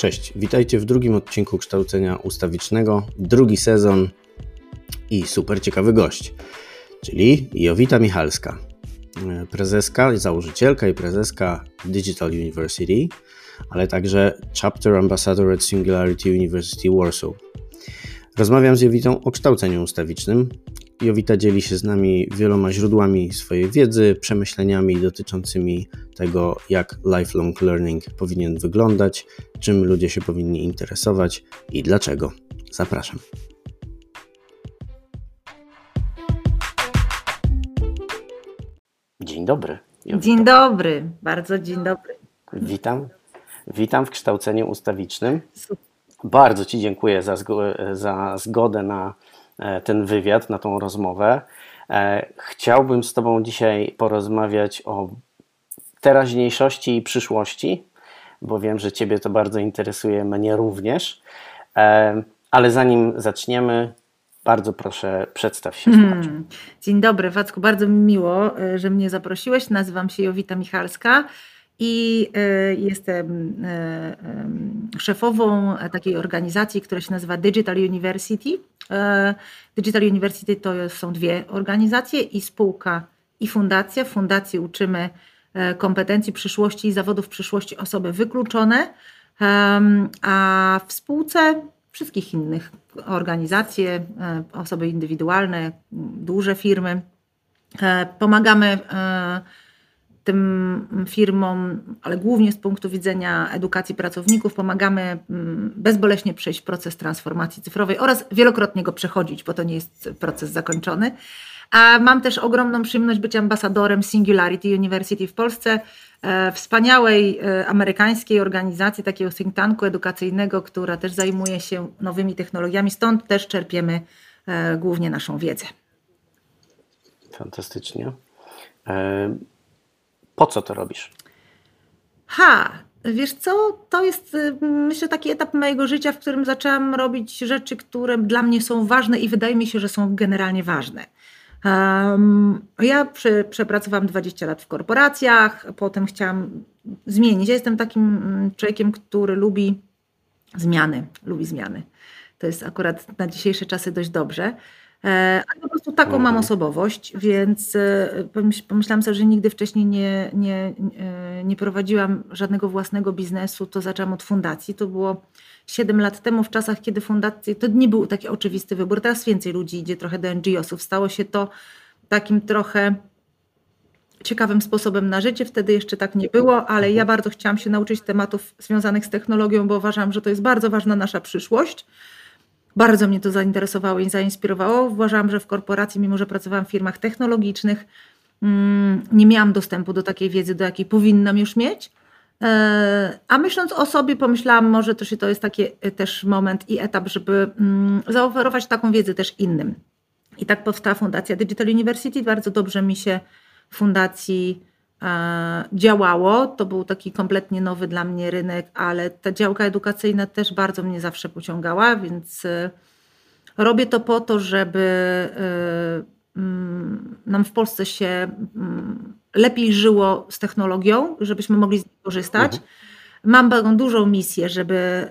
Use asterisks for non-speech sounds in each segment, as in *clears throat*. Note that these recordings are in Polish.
Cześć, witajcie w drugim odcinku kształcenia ustawicznego, drugi sezon i super ciekawy gość, czyli Jowita Michalska, prezeska, założycielka i prezeska Digital University, ale także Chapter Ambassador at Singularity University Warsaw. Rozmawiam z Jowitą o kształceniu ustawicznym. Jowita dzieli się z nami wieloma źródłami swojej wiedzy, przemyśleniami dotyczącymi tego, jak lifelong learning powinien wyglądać, czym ludzie się powinni interesować i dlaczego. Zapraszam. Dzień dobry. Jowita. Dzień dobry, bardzo dzień dobry. Witam. Witam w kształceniu ustawicznym. Bardzo Ci dziękuję za, za zgodę na ten wywiad, na tą rozmowę. E, chciałbym z Tobą dzisiaj porozmawiać o teraźniejszości i przyszłości, bo wiem, że Ciebie to bardzo interesuje, mnie również. E, ale zanim zaczniemy, bardzo proszę, przedstaw się. Hmm. Dzień dobry, Wacku, bardzo mi miło, że mnie zaprosiłeś. Nazywam się Jowita Michalska i e, jestem e, szefową takiej organizacji, która się nazywa Digital University. E, Digital University to są dwie organizacje i spółka i fundacja. W fundacji uczymy kompetencji przyszłości i zawodów przyszłości osoby wykluczone, a w spółce wszystkich innych organizacje, osoby indywidualne, duże firmy. Pomagamy tym firmom, ale głównie z punktu widzenia edukacji pracowników, pomagamy mm, bezboleśnie przejść proces transformacji cyfrowej oraz wielokrotnie go przechodzić, bo to nie jest proces zakończony. A mam też ogromną przyjemność być ambasadorem Singularity University w Polsce, e, wspaniałej e, amerykańskiej organizacji, takiego think tanku edukacyjnego, która też zajmuje się nowymi technologiami. Stąd też czerpiemy e, głównie naszą wiedzę. Fantastycznie. Po co to robisz? Ha, wiesz co, to jest y, myślę taki etap mojego życia, w którym zaczęłam robić rzeczy, które dla mnie są ważne i wydaje mi się, że są generalnie ważne. Um, ja przepracowałam 20 lat w korporacjach, potem chciałam zmienić. Ja jestem takim mm, człowiekiem, który lubi zmiany, lubi zmiany. To jest akurat na dzisiejsze czasy dość dobrze. Ale po prostu taką mam mhm. osobowość, więc e, pomyślałam sobie, że nigdy wcześniej nie, nie, e, nie prowadziłam żadnego własnego biznesu. To zaczęłam od fundacji. To było 7 lat temu, w czasach, kiedy fundacje, to nie był taki oczywisty wybór. Teraz więcej ludzi idzie trochę do NGO-sów. Stało się to takim trochę ciekawym sposobem na życie. Wtedy jeszcze tak nie było, ale ja mhm. bardzo chciałam się nauczyć tematów związanych z technologią, bo uważam, że to jest bardzo ważna nasza przyszłość. Bardzo mnie to zainteresowało i zainspirowało. Uważałam, że w korporacji, mimo że pracowałam w firmach technologicznych, mm, nie miałam dostępu do takiej wiedzy, do jakiej powinnam już mieć. E, a myśląc o sobie, pomyślałam, może to, to jest taki e, też moment i etap, żeby mm, zaoferować taką wiedzę też innym. I tak powstała Fundacja Digital University. Bardzo dobrze mi się fundacji działało. To był taki kompletnie nowy dla mnie rynek, ale ta działka edukacyjna też bardzo mnie zawsze pociągała, więc e, robię to po to, żeby e, mm, nam w Polsce się mm, lepiej żyło z technologią, żebyśmy mogli z niej korzystać. Mhm. Mam taką dużą misję, żeby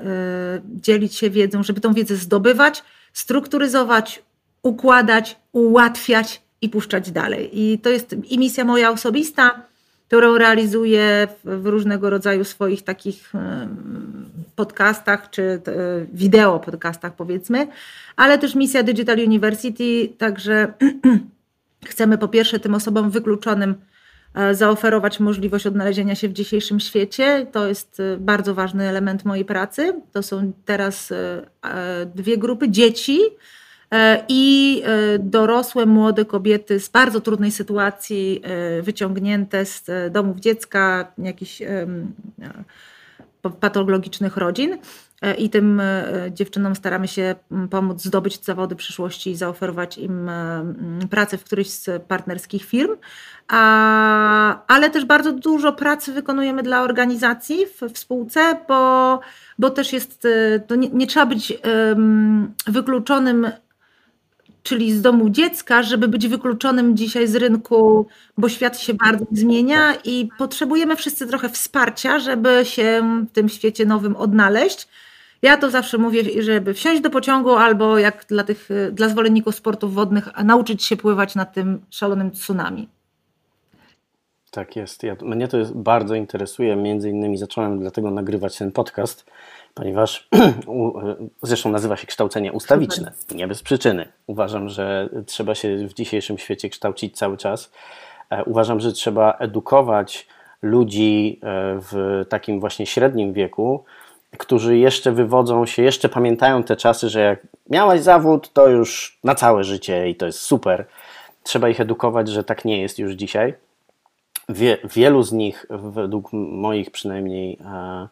dzielić się wiedzą, żeby tą wiedzę zdobywać, strukturyzować, układać, ułatwiać i puszczać dalej. I to jest i misja moja osobista, którą realizuję w różnego rodzaju swoich takich podcastach, czy e, wideo podcastach powiedzmy, ale też misja Digital University, także *clears throat* chcemy po pierwsze tym osobom wykluczonym e, zaoferować możliwość odnalezienia się w dzisiejszym świecie. To jest e, bardzo ważny element mojej pracy. To są teraz dwie grupy dzieci, i e, dorosłe, młode kobiety z bardzo trudnej sytuacji, e, wyciągnięte z domów dziecka, jakichś patologicznych rodzin. I tym dziewczynom staramy się pomóc zdobyć zawody przyszłości i zaoferować im pracę w którejś z partnerskich firm. A, ale też bardzo dużo pracy wykonujemy dla organizacji w, w spółce, bo, bo też jest, nie, nie trzeba być um, wykluczonym czyli z domu dziecka, żeby być wykluczonym dzisiaj z rynku, bo świat się bardzo zmienia i potrzebujemy wszyscy trochę wsparcia, żeby się w tym świecie nowym odnaleźć. Ja to zawsze mówię, żeby wsiąść do pociągu albo jak dla tych, dla zwolenników sportów wodnych, nauczyć się pływać na tym szalonym tsunami. Tak jest. Ja, mnie to jest, bardzo interesuje. Między innymi zacząłem dlatego nagrywać ten podcast, ponieważ *clears throat* zresztą nazywa się kształcenie ustawiczne. Nie bez przyczyny. Uważam, że trzeba się w dzisiejszym świecie kształcić cały czas. E, uważam, że trzeba edukować ludzi e, w takim właśnie średnim wieku, którzy jeszcze wywodzą się, jeszcze pamiętają te czasy, że jak miałaś zawód, to już na całe życie i to jest super. Trzeba ich edukować, że tak nie jest już dzisiaj. Wie, wielu z nich, według moich przynajmniej e,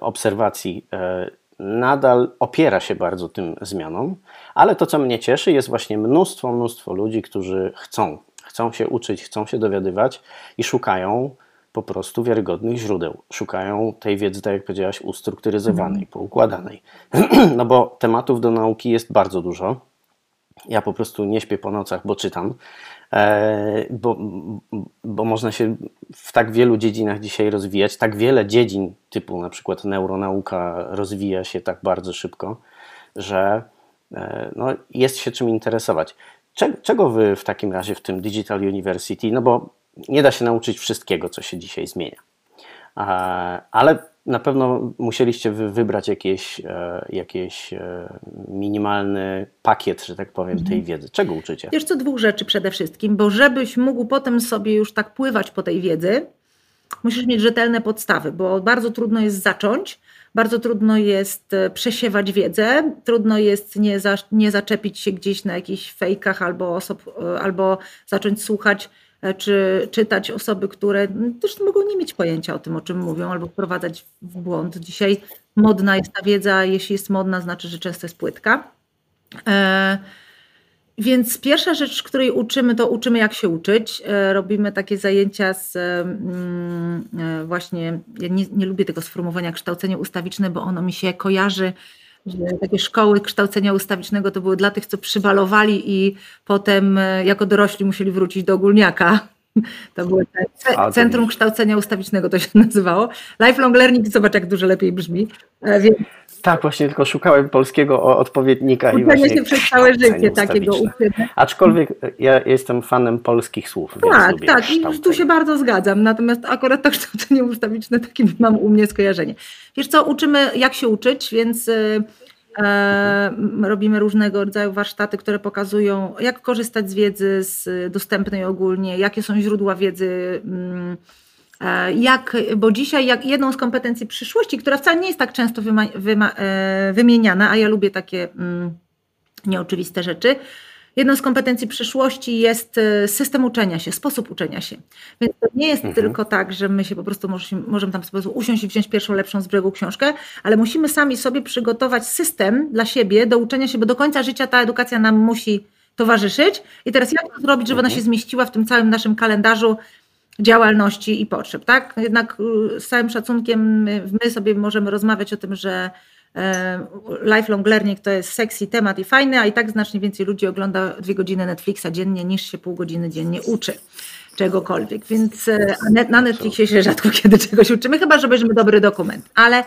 obserwacji, e, nadal opiera się bardzo tym zmianom, ale to, co mnie cieszy, jest właśnie mnóstwo, mnóstwo ludzi, którzy chcą, chcą się uczyć, chcą się dowiadywać i szukają po prostu wiarygodnych źródeł. Szukają tej wiedzy, tak jak powiedziałaś, ustrukturyzowanej, mm. poukładanej. *clears throat* No bo tematów do nauki jest bardzo dużo. Ja po prostu nie śpię po nocach, bo czytam, bo, bo można się w tak wielu dziedzinach dzisiaj rozwijać. Tak wiele dziedzin, typu na przykład neuronauka, rozwija się tak bardzo szybko, że e, no, jest się czym interesować. Czego wy w takim razie w tym Digital University, no bo nie da się nauczyć wszystkiego, co się dzisiaj zmienia. Ale na pewno musieliście wybrać jakieś, e, jakieś e, minimalny pakiet, że tak powiem, tej mhm. wiedzy. Czego uczycie? Wiesz co, dwóch rzeczy przede wszystkim, bo żebyś mógł potem sobie już tak pływać po tej wiedzy, musisz mieć rzetelne podstawy, bo bardzo trudno jest zacząć, bardzo trudno jest e, przesiewać wiedzę, trudno jest nie, za, nie zaczepić się gdzieś na jakichś fejkach albo, osob, albo zacząć słuchać czy czytać osoby, które też mogą nie mieć pojęcia o tym, o czym mówią, albo wprowadzać w błąd. Dzisiaj modna jest ta wiedza, jeśli jest modna, znaczy, że często jest płytka. E, więc pierwsza rzecz, której uczymy, to uczymy jak się uczyć. E, robimy takie zajęcia z mm, właśnie, ja nie, nie lubię tego sformułowania kształcenie ustawiczne, bo ono mi się kojarzy że takie szkoły kształcenia ustawicznego to były dla tych, co przybalowali i potem e, jako dorośli musieli wrócić do ogólniaka. To było Centrum Kształcenia Ustawicznego to się *laughs* nazywało. Lifelong Learning, zobacz jak dużo lepiej brzmi. E, więc... Tak, właśnie tylko szukałem polskiego odpowiednika. Uczenie i właśnie się przez całe życie takiego uczenia. Aczkolwiek ja jestem fanem polskich słów. Tak, tak i tu się bardzo zgadzam. Natomiast akurat to *laughs* kształcenie ustawiczne takie mam u mnie skojarzenie. Wiesz co, uczymy jak się uczyć, więc e, e, robimy różnego rodzaju warsztaty, które pokazują jak korzystać z wiedzy z dostępnej ogólnie, jakie są źródła wiedzy mm, E, jak, bo dzisiaj jak jedną z kompetencji przyszłości, która wcale nie jest tak często wyma, wyma, e, wymieniana, a ja lubię takie mm, nieoczywiste rzeczy, jedną z kompetencji przyszłości jest e, system uczenia się, sposób uczenia się. Więc to nie jest mhm. tylko tak, że my się po prostu możemy, możemy tam sobie usiąść i wziąć pierwszą lepszą z brzegu książkę, ale musimy sami sobie przygotować system dla siebie do uczenia się, bo do końca życia ta edukacja nam musi towarzyszyć. I teraz jak to zrobić, żeby ona się mhm. zmieściła w tym całym naszym kalendarzu działalności i potrzeb, tak? Jednak y, z całym szacunkiem my sobie możemy rozmawiać o tym, że lifelong learning to jest sexy temat i fajny, a i tak znacznie więcej ludzi ogląda dwie godziny Netflixa dziennie niż się pół godziny dziennie uczy czegokolwiek, więc e, na Netflixie się rzadko *laughs* kiedy czegoś uczymy, chyba że weźmiemy dobry dokument, ale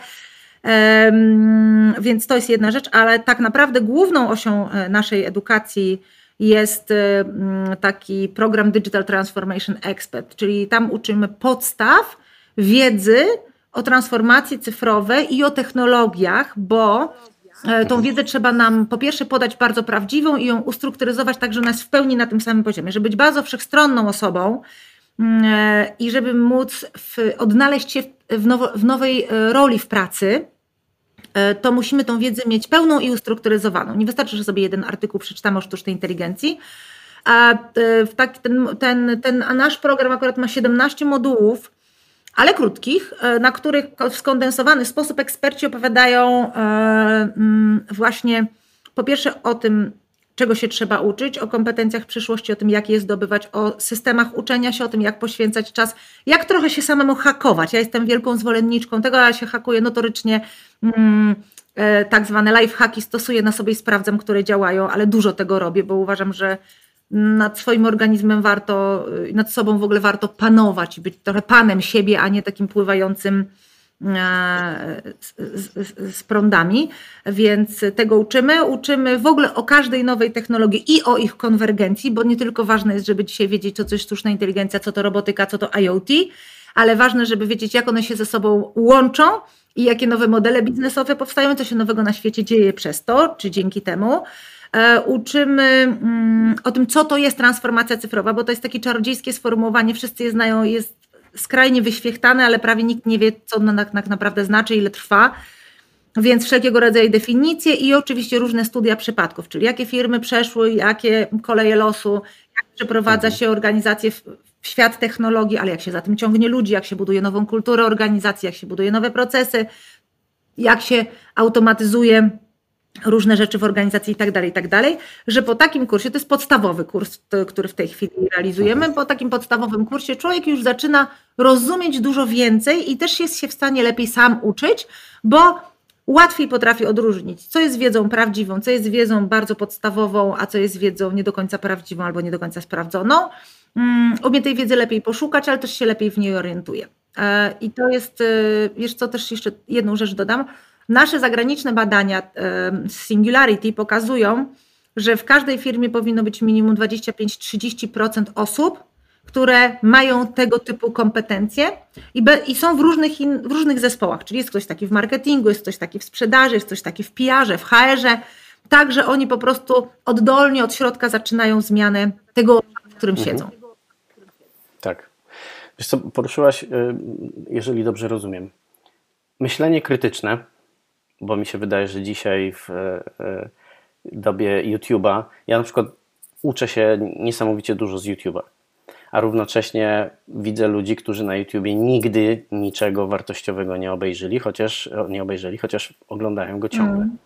um, więc to jest jedna rzecz, ale tak naprawdę główną osią e, naszej edukacji jest taki program Digital Transformation Expert, czyli tam uczymy podstaw wiedzy o transformacji cyfrowej i o technologiach, bo e, tą wiedzę trzeba nam po pierwsze podać bardzo prawdziwą i ją ustrukturyzować tak, że ona jest w pełni na tym samym poziomie, żeby być bardzo wszechstronną osobą mm, e, i żeby móc w, odnaleźć się w, nowo, w nowej e, roli w pracy, to musimy tą wiedzę mieć pełną i ustrukturyzowaną. Nie wystarczy, że sobie jeden artykuł przeczytamy o sztucznej inteligencji. A tak, ten, ten, ten, a nasz program akurat ma 17 modułów, ale krótkich, e, na których w skondensowany sposób eksperci opowiadają mm, właśnie po pierwsze o tym, czego się trzeba uczyć, o kompetencjach przyszłości, o tym, jak je zdobywać, o systemach uczenia się, o tym, jak poświęcać czas, jak trochę się samemu hakować. Ja jestem wielką zwolenniczką tego, ja się hakuję notorycznie. Mm, e, tak zwane lifehacki stosuję na sobie i sprawdzam, które działają, ale dużo tego robię, bo uważam, że nad swoim organizmem warto, y, nad sobą w ogóle warto panować i być trochę panem siebie, a nie takim pływającym e, z, z, z, prądami, więc tego uczymy. Uczymy w ogóle o każdej nowej technologii i o ich konwergencji, bo nie tylko ważne jest, żeby dzisiaj wiedzieć, co to jest sztuczna inteligencja, co to robotyka, co to IoT, ale ważne, żeby wiedzieć, jak one się ze sobą łączą i jakie nowe modele biznesowe powstają, co się nowego na świecie dzieje przez to, czy dzięki temu. E, uczymy mm, o tym, co to jest transformacja cyfrowa, bo to jest takie czarodziejskie sformułowanie, wszyscy je znają, jest skrajnie wyświechtane, ale prawie nikt nie wie, co ono tak naprawdę znaczy, ile trwa. Więc wszelkiego rodzaju definicje i oczywiście różne studia przypadków, czyli jakie firmy przeszły, jakie koleje losu, jak przeprowadza się organizację w, w świat technologii, ale jak się za tym ciągnie ludzi, jak się buduje nową kulturę organizacji, jak się buduje nowe procesy, jak się automatyzuje różne rzeczy w organizacji i tak dalej, i tak dalej, że po takim kursie, to jest podstawowy kurs, który w tej chwili realizujemy, po takim podstawowym kursie człowiek już zaczyna rozumieć dużo więcej i też jest się w stanie lepiej sam uczyć, bo łatwiej potrafi odróżnić, co jest wiedzą prawdziwą, co jest wiedzą bardzo podstawową, a co jest wiedzą nie do końca prawdziwą albo nie do końca sprawdzoną. Mm, umie tej wiedzy lepiej poszukać, ale też się lepiej w niej orientuje. E, I to jest, wiesz co, też jeszcze jedną rzecz dodam, Nasze zagraniczne badania z Singularity pokazują, że w każdej firmie powinno być minimum 25-30% osób, które mają tego typu kompetencje i, be, i są w różnych, in, w różnych zespołach. Czyli jest ktoś taki w marketingu, jest ktoś taki w sprzedaży, jest ktoś taki w PR-ze, w HR-ze. Tak, że oni po prostu oddolnie od środka zaczynają zmianę tego, w którym mhm. siedzą. Tak. Wiesz co, poruszyłaś, y, jeżeli dobrze rozumiem, myślenie krytyczne, bo mi się wydaje, że dzisiaj w e, e, dobie YouTube'a, ja na przykład uczę się niesamowicie dużo z YouTube'a, a równocześnie widzę ludzi, którzy na YouTubie nigdy niczego wartościowego nie obejrzeli, chociaż nie obejrzeli, chociaż oglądają go ciągle. Mm.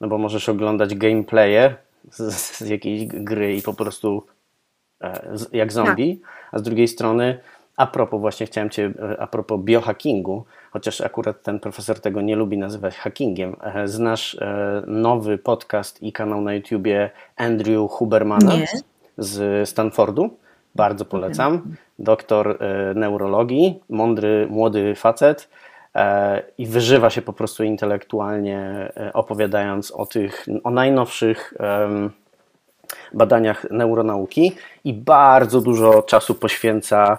No bo możesz oglądać gameplaye z, z jakiejś gry i po prostu e, jak zombie, tak. a z drugiej strony a propos, właśnie chciałem Cię, a propos biohackingu, chociaż akurat ten profesor tego nie lubi nazywać hackingiem. E, znasz e, nowy podcast i kanał na YouTubie Andrew Hubermana nie. z Stanfordu? Bardzo polecam. Doktor e, neurologii, mądry, młody facet i wyżywa się po prostu intelektualnie, opowiadając o tych, o najnowszych badaniach neuronauki i bardzo dużo czasu poświęca E,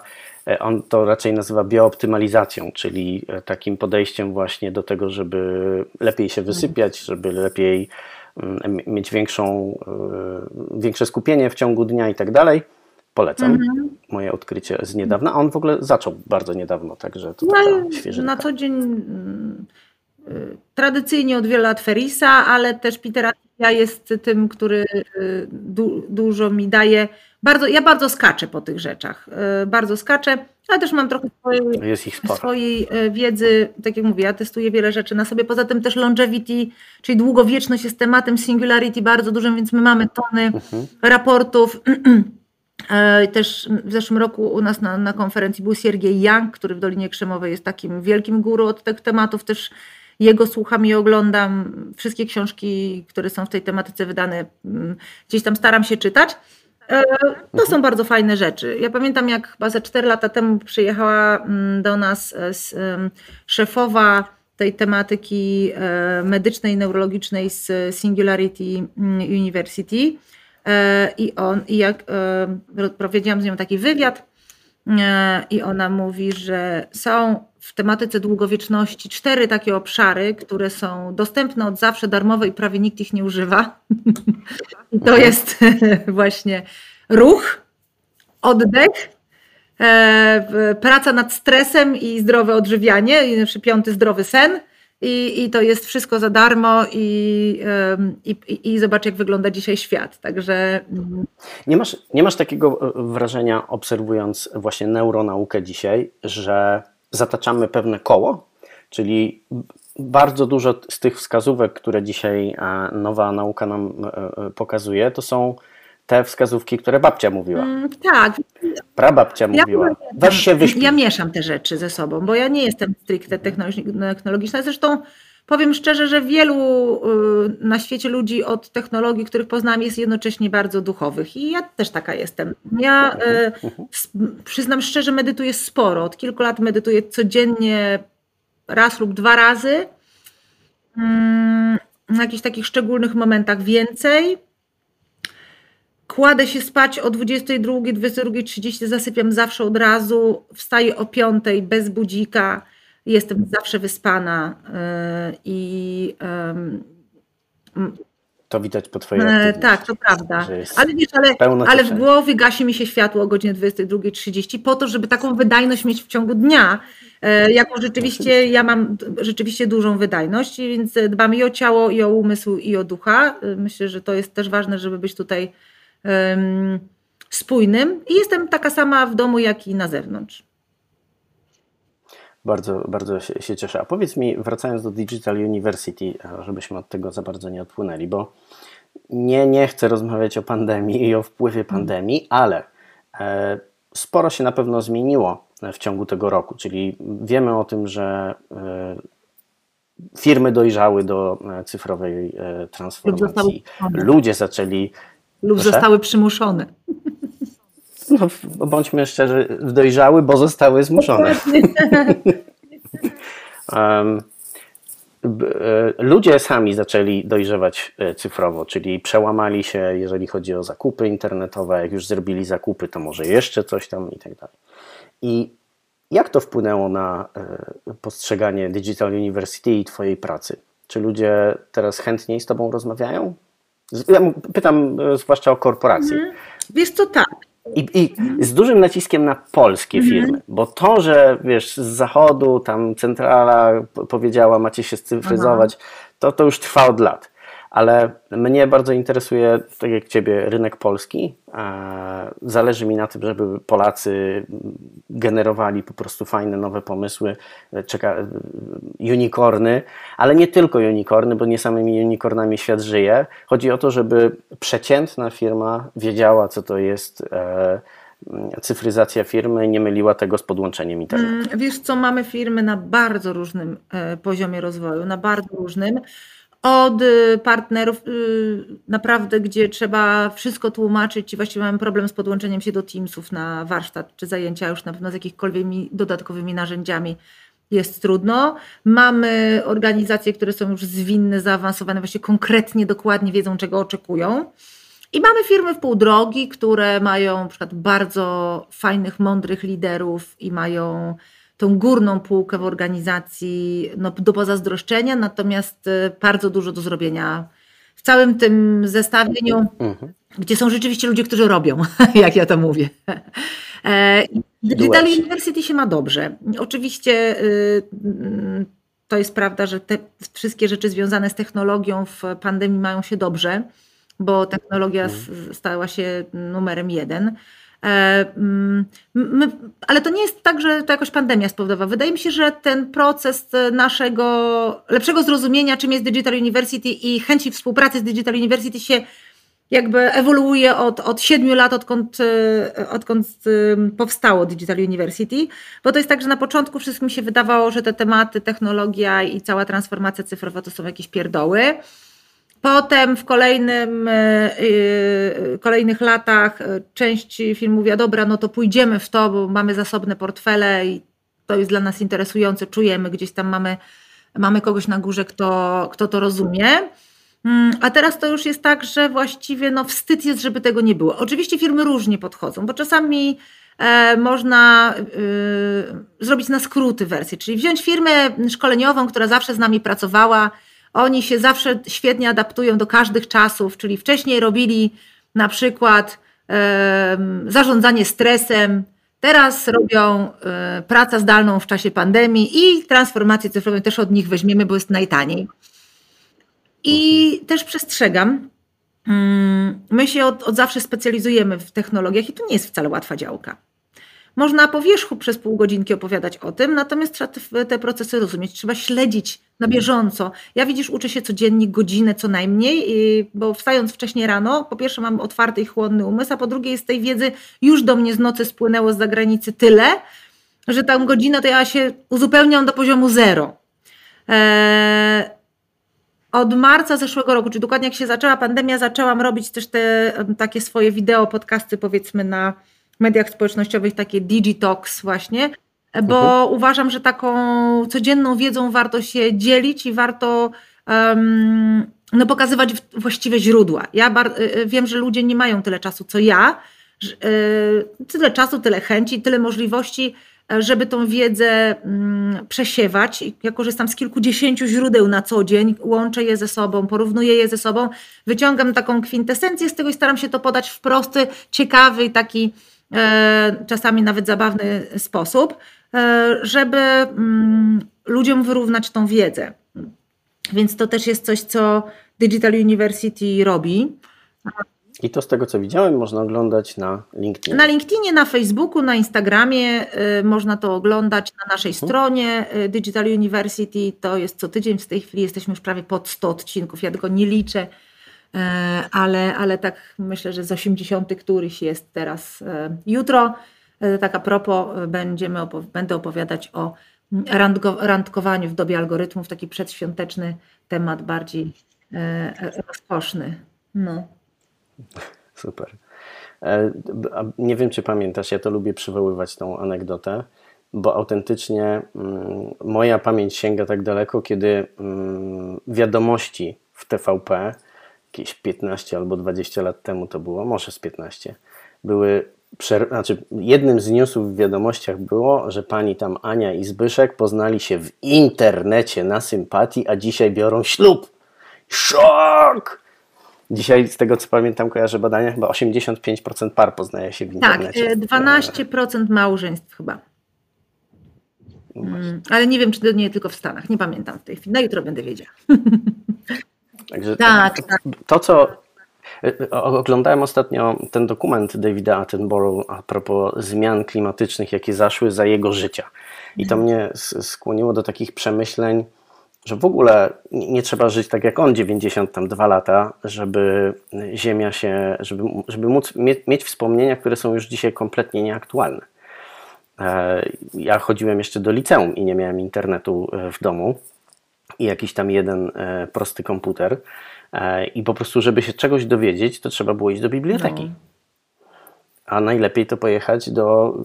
on to raczej nazywa biooptymalizacją, czyli e, takim podejściem właśnie do tego, żeby lepiej się wysypiać, żeby lepiej mm, mieć większą, e, większe skupienie w ciągu dnia i tak dalej. Polecam. Mhm. Moje odkrycie z niedawna. A on w ogóle zaczął bardzo niedawno, także to no, Na co dzień mm, tradycyjnie od wielu lat Ferisa, ale też Petera jest tym, który y, du dużo mi daje. Bardzo, ja bardzo skaczę po tych rzeczach, e, bardzo skaczę, ale też mam trochę swojej, swojej e, wiedzy, tak jak mówię, ja testuję wiele rzeczy na sobie, poza tym też longevity, czyli długowieczność jest tematem singularity bardzo dużym, więc my mamy tony mhm. raportów, *clears throat* też w zeszłym roku u nas na, na konferencji był Siergiej Young, który w Dolinie Krzemowej jest takim wielkim guru od tych tematów, też jego słucham i oglądam wszystkie książki, które są w tej tematyce wydane, mm, gdzieś tam staram się czytać. E, to są bardzo fajne rzeczy. Ja pamiętam, jak chyba ze 4 lata temu przyjechała mm, do nas e, szefowa tej tematyki e, medycznej, neurologicznej z Singularity mm, University. I on, i jak prowadziłam z nią taki wywiad, i ona mówi, że są w tematyce długowieczności cztery takie obszary, które są dostępne od zawsze, darmowe i prawie nikt ich nie używa. *laughs* I to jest *laughs* właśnie ruch, oddech, e, praca nad stresem i zdrowe odżywianie, piąty zdrowy sen. I, I to jest wszystko za darmo i, i, i zobacz, jak wygląda dzisiaj świat. Także. Mm. Nie masz, nie masz takiego e, wrażenia, obserwując właśnie neuronaukę dzisiaj, że zataczamy pewne koło, czyli bardzo dużo z tych wskazówek, które dzisiaj e, nowa nauka nam e, pokazuje, to są te wskazówki, które babcia mówiła. Mm, tak. Prababcia mówiła. Weź się wyśpij. Ja mieszam te rzeczy ze sobą, bo ja nie jestem stricte technologiczna. Zresztą powiem szczerze, że wielu y, na świecie ludzi od technologii, których poznałam, jest jednocześnie bardzo duchowych i ja też taka jestem. Ja y, przyznam szczerze, medytuję sporo. Od kilku lat medytuję codziennie raz lub dwa razy. Mm, na jakichś takich szczególnych momentach więcej. Kładę się spać o 22, 22.30, zasypiam zawsze od razu, wstaję o 5 bez budzika, jestem zawsze wyspana yy, i to widać po twojej e, Tak, to prawda. Ale wiesz, ale, ale w głowie gasi mi się światło o godzinie 22.30 po to, żeby taką wydajność mieć w ciągu dnia. E, jako rzeczywiście ja mam rzeczywiście dużą wydajność, więc dbam i o ciało, i o umysł, i o ducha. E, myślę, że to jest też ważne, żeby być tutaj spójnym. I jestem taka sama w domu, jak i na zewnątrz. Bardzo, bardzo się, się cieszę. A powiedz mi, wracając do Digital University, żebyśmy od tego za bardzo nie odpłynęli, bo nie, nie chcę rozmawiać o pandemii i o wpływie pandemii, ale e, sporo się na pewno zmieniło w ciągu tego roku, czyli wiemy o tym, że e, firmy dojrzały do e, cyfrowej e, transformacji, ludzie zaczęli. Lub proszę? zostały przymuszone. No, bądźmy szczerzy, dojrzały, bo zostały zmuszone. um, *laughs* ludzie sami zaczęli dojrzewać cyfrowo, czyli przełamali się, jeżeli chodzi o zakupy internetowe. Jak już zrobili zakupy, to może jeszcze coś tam i tak dalej. I jak to wpłynęło na e, postrzeganie Digital University i Twojej pracy? Czy ludzie teraz chętniej z Tobą rozmawiają? Ja pytam e, zwłaszcza o korporacje. Mhm. Wiesz co, tak. I, I, z dużym naciskiem na polskie mhm. firmy, bo to, że wiesz, z zachodu tam centrala powiedziała, macie się scyfryzować, to, to już trwa od lat ale mnie bardzo interesuje, tak jak Ciebie, rynek polski. Zależy mi na tym, żeby Polacy generowali po prostu fajne, nowe pomysły, czeka, unicorny, ale nie tylko unicorny, bo nie samymi unicornami świat żyje. Chodzi o to, żeby przeciętna firma wiedziała, co to jest e, cyfryzacja firmy nie myliła tego z podłączeniem internetu. Mm, wiesz co, mamy firmy na bardzo różnym e, poziomie rozwoju, na bardzo różnym od y, partnerów, y, naprawdę, gdzie trzeba wszystko tłumaczyć i właściwie mamy problem z podłączeniem się do Teamsów na warsztat czy zajęcia już na pewno z jakichkolwiek dodatkowymi narzędziami jest trudno. Mamy organizacje, które są już zwinne, zaawansowane, właśnie konkretnie, dokładnie wiedzą, czego oczekują. I mamy firmy w pół drogi, które mają na przykład bardzo fajnych, mądrych liderów i mają tą górną półkę w organizacji no, do pozazdroszczenia, natomiast y, bardzo dużo do zrobienia w całym tym zestawieniu, mhm. gdzie są rzeczywiście ludzie, którzy robią, *laughs* jak ja to mówię. E, Digital University się ma dobrze. Oczywiście y, to jest prawda, że te wszystkie rzeczy związane z technologią w pandemii mają się dobrze, bo technologia mhm. stała się numerem jeden. E, mm, my, ale to nie jest tak, że to jakoś pandemia spowodowała. Wydaje mi się, że ten proces naszego lepszego zrozumienia, czym jest Digital University i chęci współpracy z Digital University się jakby ewoluuje od, od 7 lat, odkąd, e, odkąd powstało Digital University, bo to jest tak, że na początku wszystkim się wydawało, że te tematy, technologia i cała transformacja cyfrowa to są jakieś pierdoły. Potem w kolejnym, e, e, kolejnych latach e, część firm mówiła, dobra, no to pójdziemy w to, bo mamy zasobne portfele i to jest dla nas interesujące, czujemy, gdzieś tam mamy, mamy kogoś na górze, kto, kto to rozumie. Mm, a teraz to już jest tak, że właściwie no wstyd jest, żeby tego nie było. Oczywiście firmy różnie podchodzą, bo czasami e, można e, zrobić na skróty wersję, czyli wziąć firmę szkoleniową, która zawsze z nami pracowała, oni się zawsze świetnie adaptują do każdych czasów, czyli wcześniej robili na przykład zarządzanie stresem, teraz robią e, pracę zdalną w czasie pandemii i transformację cyfrową też od nich weźmiemy, bo jest najtaniej. I mhm. też przestrzegam, mm, my się od, od zawsze specjalizujemy w technologiach i to nie jest wcale łatwa działka. Można po wierzchu przez pół godzinki opowiadać o tym, natomiast trzeba te, te, procesy rozumieć, trzeba śledzić na bieżąco. Ja widzisz, uczę się codziennie godzinę co najmniej, bo wstając wcześniej rano, po pierwsze mam otwarty i chłodny umysł, a po drugie jest tej wiedzy już do mnie z nocy spłynęło z zagranicy tyle, że tą godzinę to ja się uzupełniam do poziomu zero. Eee, od marca zeszłego roku, czyli dokładnie jak się zaczęła pandemia, zaczęłam robić też te takie swoje wideo, podcasty powiedzmy na mediach społecznościowych, takie Digitox właśnie, bo mhm. uważam, że taką codzienną wiedzą warto się dzielić i warto um, no, pokazywać właściwe źródła. Ja y, y, wiem, że ludzie nie mają tyle czasu co ja, y, tyle czasu, tyle chęci, tyle możliwości, żeby tą wiedzę mm, przesiewać. Ja korzystam z kilkudziesięciu źródeł na co dzień, łączę je ze sobą, porównuję je ze sobą, wyciągam taką kwintesencję z tego i staram się to podać w prosty, ciekawy i taki czasami nawet zabawny sposób, e, żeby mm, ludziom wyrównać tą wiedzę. Więc to też jest coś, co Digital University robi. I to z tego, co widziałem, można oglądać na LinkedInie. Na LinkedInie, na Facebooku, na Instagramie y, można to oglądać na naszej hmm. stronie Digital University. To jest co tydzień, w tej chwili jesteśmy już prawie pod 100 odcinków. Ja tego nie liczę, ale, ale tak myślę, że z 80 któryś jest teraz jutro. Tak a propos, będziemy będę opowiadać o randkowaniu w dobie algorytmów, taki przedświąteczny temat bardziej rozkoszny. No. Super. E, nie wiem, czy pamiętasz, ja to lubię przywoływać tą anegdotę, bo autentycznie mm, moja pamięć sięga tak daleko, kiedy mm, wiadomości w TVP, jakieś 15 albo 20 lat temu to było, może z 15, były znaczy, jednym z newsów w wiadomościach było, że pani tam Ania i Zbyszek poznali się w internecie na sympatii, a dzisiaj biorą ślub. Szok! Dzisiaj, z tego co pamiętam, kojarzę badania, chyba 85% par poznaje się w internecie. Tak, 12% małżeństw chyba. Mm, ale nie wiem, czy to nie tylko w Stanach. Nie pamiętam w tej chwili. Na jutro będę wiedziała. *laughs* Także tak, to, tak. to, co Oglądałem ostatnio ten dokument Davida Attenborough a propos zmian klimatycznych, jakie zaszły za jego życia. I to mnie skłoniło do takich przemyśleń, że w ogóle nie trzeba żyć tak jak on 92 lata, żeby Ziemia się, żeby, żeby móc mieć wspomnienia, które są już dzisiaj kompletnie nieaktualne. E, ja chodziłem jeszcze do liceum i nie miałem internetu e, w domu i jakiś tam jeden e, prosty komputer. I po prostu, żeby się czegoś dowiedzieć, to trzeba było iść do biblioteki. No. A najlepiej to pojechać do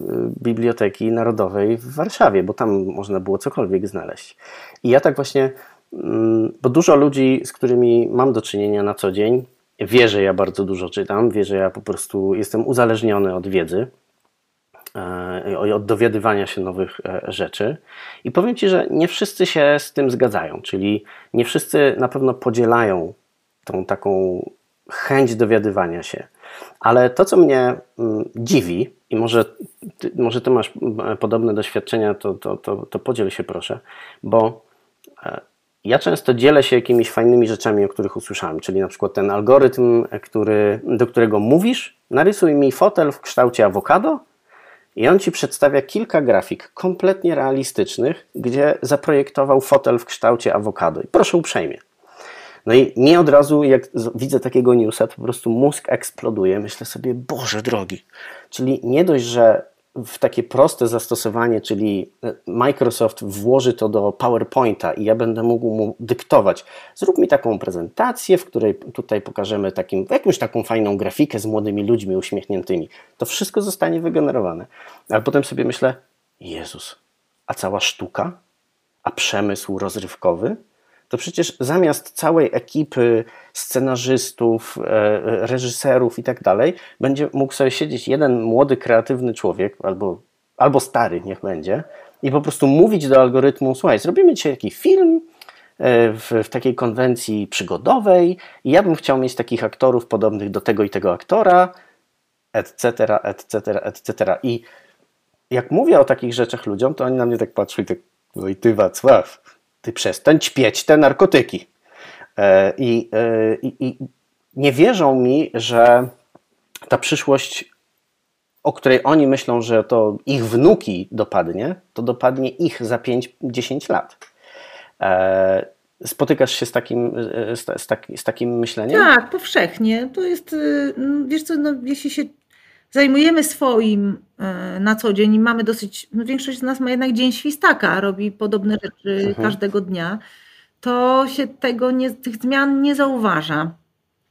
Biblioteki Narodowej w Warszawie, bo tam można było cokolwiek znaleźć. I ja tak właśnie, mm, bo dużo ludzi, z którymi mam do czynienia na co dzień, wie, że ja bardzo dużo czytam, wie, że ja po prostu jestem uzależniony od wiedzy, e, od dowiadywania się nowych e, rzeczy. I powiem Ci, że nie wszyscy się z tym zgadzają, czyli nie wszyscy na pewno podzielają tą taką chęć dowiadywania się. Ale to, co mnie mm, dziwi, i może ty, może ty masz mm, podobne doświadczenia, to, to, to, to podziel się proszę, bo e, ja często dzielę się jakimiś fajnymi rzeczami, o których usłyszałem, czyli na przykład ten algorytm, który, do którego mówisz, narysuj mi fotel w kształcie awokado i on ci przedstawia kilka grafik kompletnie realistycznych, gdzie zaprojektował fotel w kształcie awokado. I proszę uprzejmie. No i nie od razu, jak widzę takiego newsa, to po prostu mózg eksploduje. Myślę sobie, Boże drogi. Czyli nie dość, że w takie proste zastosowanie, czyli e, Microsoft włoży to do PowerPointa i ja będę mógł mu dyktować. Zrób mi taką prezentację, w której tutaj pokażemy takim, jakąś taką fajną grafikę z młodymi ludźmi uśmiechniętymi. To wszystko zostanie wygenerowane. Ale potem sobie myślę, Jezus, a cała sztuka? A przemysł rozrywkowy? To przecież zamiast całej ekipy scenarzystów, e, e, reżyserów i tak dalej, będzie mógł sobie siedzieć jeden młody, kreatywny człowiek, albo, albo stary, niech będzie, i po prostu mówić do algorytmu: Słuchaj, zrobimy dzisiaj taki film e, w, w takiej konwencji przygodowej, i ja bym chciał mieć takich aktorów podobnych do tego i tego aktora, etc., etc., etc. I jak mówię o takich rzeczach ludziom, to oni na mnie tak patrzą i tak, no i ty Wacław, ty przestań ćpieć te narkotyki. E, I, e, i, I nie wierzą mi, że ta przyszłość, o której oni myślą, że to ich wnuki dopadnie, to dopadnie ich za 5-10 lat. E, spotykasz się z takim, z, z, z takim myśleniem? Tak, powszechnie. To jest, y, wiesz co, no, jeśli się zajmujemy swoim e, na co dzień i mamy dosyć, no większość z nas ma jednak dzień świstaka, robi podobne rzeczy mhm. każdego dnia, to się tego nie, tych zmian nie zauważa.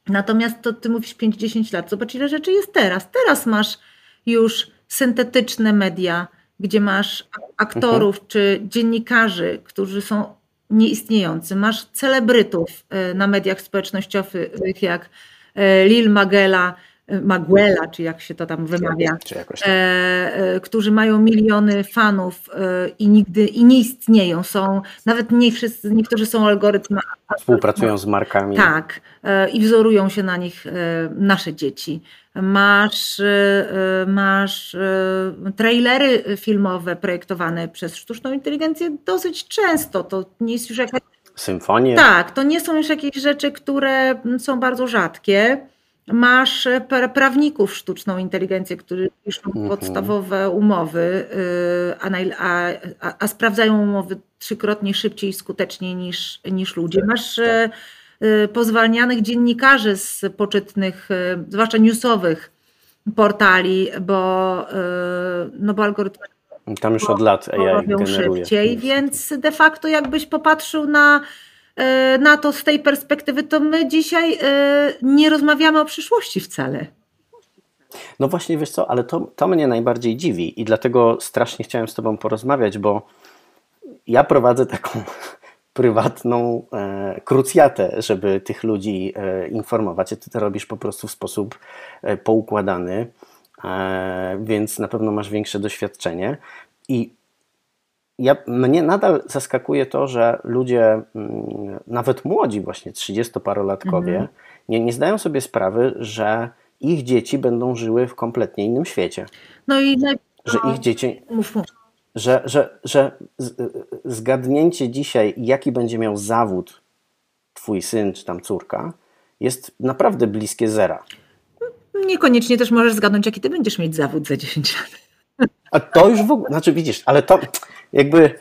Natomiast to ty mówisz 5-10 lat. Zobacz, ile rzeczy jest teraz. Teraz masz już syntetyczne media, gdzie masz aktorów mhm. czy dziennikarzy, którzy są nieistniejący. Masz celebrytów e, na mediach społecznościowych jak e, Lil Magela, Maguela, czy jak się to tam wymawia, e, e, którzy mają miliony fanów e, i nigdy i nie istnieją. Są, nawet nie wszyscy, niektórzy są algorytmami. Współpracują z markami. Tak, i wzorują się na nich nasze dzieci masz, y, masz trailery filmowe projektowane przez sztuczną inteligencję dosyć często. To nie jest już jakaś. Symfonie. Tak, to nie są już jakieś rzeczy, które są bardzo rzadkie. Masz prawników sztuczną inteligencję, którzy piszą mhm. podstawowe umowy, a, a, a, a, sprawdzają umowy trzykrotnie szybciej i skuteczniej niż, niż ludzie. Masz tak Y, pozwalnianych dziennikarzy z poczytnych, y, zwłaszcza newsowych portali, bo, y, no bo algorytmy tam już od lat AI robią szybciej, więc de facto jakbyś popatrzył na, na to z tej perspektywy, to my dzisiaj nie rozmawiamy o przyszłości wcale. No właśnie, wiesz co, ale to, to mnie najbardziej dziwi i dlatego strasznie chciałem z Tobą porozmawiać, bo ja prowadzę taką *laughs* prywatną e, krucjatę, żeby tych ludzi e, informować. Ty to robisz po prostu w sposób e, poukładany, e, więc na pewno masz większe doświadczenie. I ja, mnie nadal zaskakuje to, że ludzie, mm, nawet młodzi, właśnie 30-parolatkowie, mhm. nie, nie zdają sobie sprawy, że ich dzieci będą żyły w kompletnie innym świecie. No i że ich dzieci. Mów, mów że, że, że zgadnięcie dzisiaj, jaki będzie miał zawód twój syn czy tam córka, jest naprawdę bliskie zera. Niekoniecznie też możesz zgadnąć, jaki ty będziesz mieć zawód za 10 lat. A to już w ogóle, znaczy widzisz, ale to jakby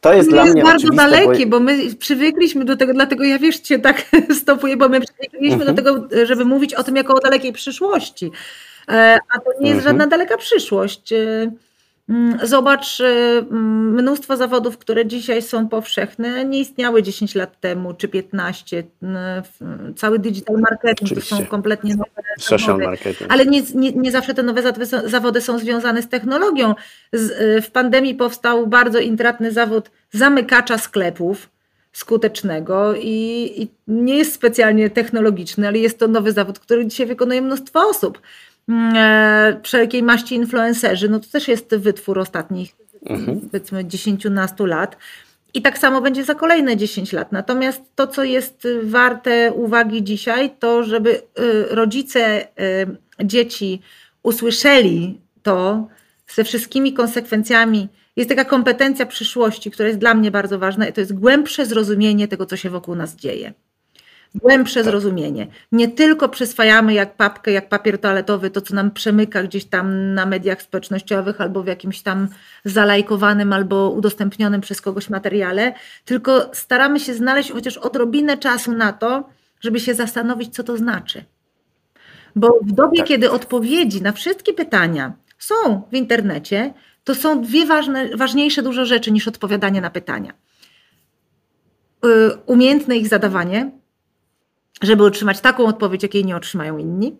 to jest to dla jest mnie bardzo dalekie, bo... bo... my przywykliśmy do tego, dlatego ja wiesz, cię tak *laughs* stopuję, bo my przywykliśmy mhm. do tego, żeby mówić o tym jako o dalekiej przyszłości. E, a to nie jest mhm. żadna daleka przyszłość. Mm, zobacz, y, mm, mnóstwo zawodów, które dzisiaj są powszechne, nie istniały 10 lat temu czy 15. Cały digital marketing Oczywiście. to są kompletnie nowe Social marketing. Ale nie, nie, nie, zawsze te nowe zawody są związane z technologią. Y, w pandemii powstał bardzo intratny zawód zamykacza sklepów skutecznego i, i nie jest specjalnie technologiczny, ale jest to nowy zawód, który dzisiaj wykonuje mnóstwo osób. Mm, e, wszelkiej maści influencerzy, no to też jest wytwór ostatnich mhm. powiedzmy 10-11 lat. I tak samo będzie za kolejne 10 lat. Natomiast to, co jest warte uwagi dzisiaj, to żeby y, rodzice y, dzieci usłyszeli to ze wszystkimi konsekwencjami. Jest taka kompetencja przyszłości, która jest dla mnie bardzo ważna, i to jest głębsze zrozumienie tego, co się wokół nas dzieje głębsze tak. zrozumienie. Nie tylko przyswajamy jak papkę, jak papier toaletowy, to co nam przemyka gdzieś tam na mediach społecznościowych albo w jakimś tam zalajkowanym albo udostępnionym przez kogoś materiale, tylko staramy się znaleźć chociaż odrobinę czasu na to, żeby się zastanowić, co to znaczy. Bo w dobie, tak. kiedy odpowiedzi na wszystkie pytania są w internecie, to są dwie ważne, ważniejsze dużo rzeczy niż odpowiadanie na pytania. Y, umiejętne ich zadawanie, żeby otrzymać taką odpowiedź, jakiej nie otrzymają inni,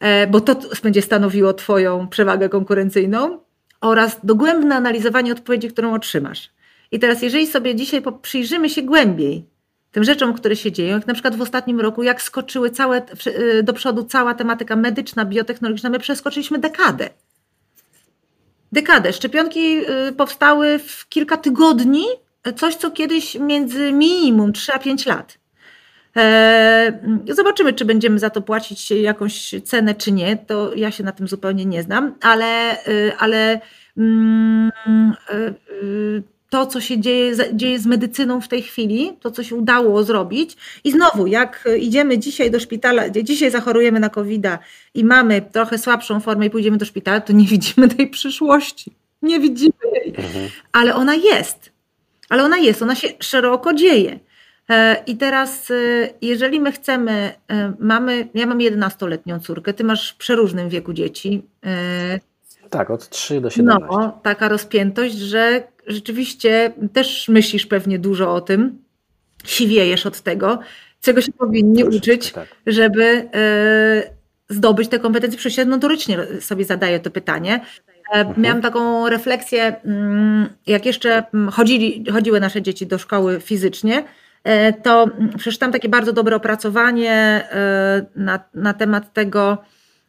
e, bo to będzie stanowiło Twoją przewagę konkurencyjną oraz dogłębne analizowanie odpowiedzi, którą otrzymasz. I teraz, jeżeli sobie dzisiaj przyjrzymy się głębiej tym rzeczom, które się dzieją, jak na przykład w ostatnim roku, jak skoczyły całe, e, do przodu cała tematyka medyczna, biotechnologiczna, my przeskoczyliśmy dekadę. Dekadę. Szczepionki e, powstały w kilka tygodni, coś co kiedyś między minimum 3 a 5 lat. E, zobaczymy, czy będziemy za to płacić jakąś cenę, czy nie. To ja się na tym zupełnie nie znam, ale, y, ale mm, y, y, to, co się dzieje, dzieje z medycyną w tej chwili, to, co się udało zrobić. I znowu, jak idziemy dzisiaj do szpitala, dzisiaj zachorujemy na covid i mamy trochę słabszą formę i pójdziemy do szpitala, to nie *laughs* widzimy tej przyszłości. Nie widzimy jej. Mhm. Ale ona jest. Ale ona jest, ona się szeroko dzieje. E, I teraz, e, jeżeli my chcemy, e, mamy, ja mam 11-letnią córkę, ty masz w przeróżnym wieku dzieci. Tak, od 3 do 17. No, taka rozpiętość, że rzeczywiście też myślisz pewnie dużo o tym, siwiejesz od tego, czego się powinni uczyć, tak. żeby zdobyć te kompetencje. Przecież ja notorycznie sobie zadaję to pytanie. Mhm. Miałam taką refleksję, mm, jak jeszcze mm, chodzili, chodziły nasze dzieci do szkoły fizycznie, to mm, przeczytałam takie bardzo dobre opracowanie na, na temat tego,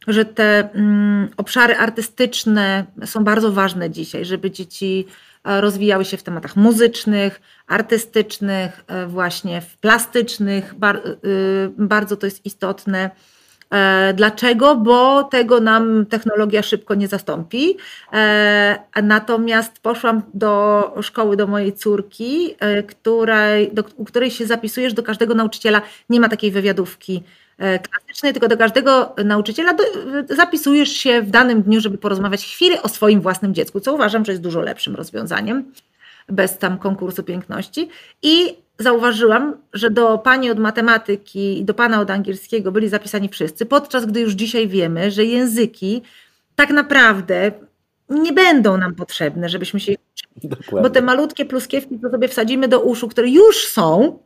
że te obszary artystyczne są bardzo ważne dzisiaj, żeby dzieci rozwijały się w tematach muzycznych, artystycznych, e, właśnie w plastycznych. E, bardzo to jest istotne. E, dlaczego? Bo tego nam technologia szybko nie zastąpi. Natomiast poszłam do szkoły do mojej córki, której, do, u której się zapisujesz do każdego nauczyciela. Nie ma takiej wywiadówki klasycznej, tylko do każdego nauczyciela do, zapisujesz się w danym dniu, żeby porozmawiać chwilę o swoim własnym dziecku, co uważam, że jest dużo lepszym rozwiązaniem bez tam konkursu piękności. I zauważyłam, że do pani od matematyki i do pana od angielskiego byli zapisani wszyscy, podczas gdy już dzisiaj wiemy, że języki tak naprawdę nie będą nam potrzebne, żebyśmy się Dokładnie. Bo te malutkie pluskiewki, co sobie wsadzimy do uszu, które już są,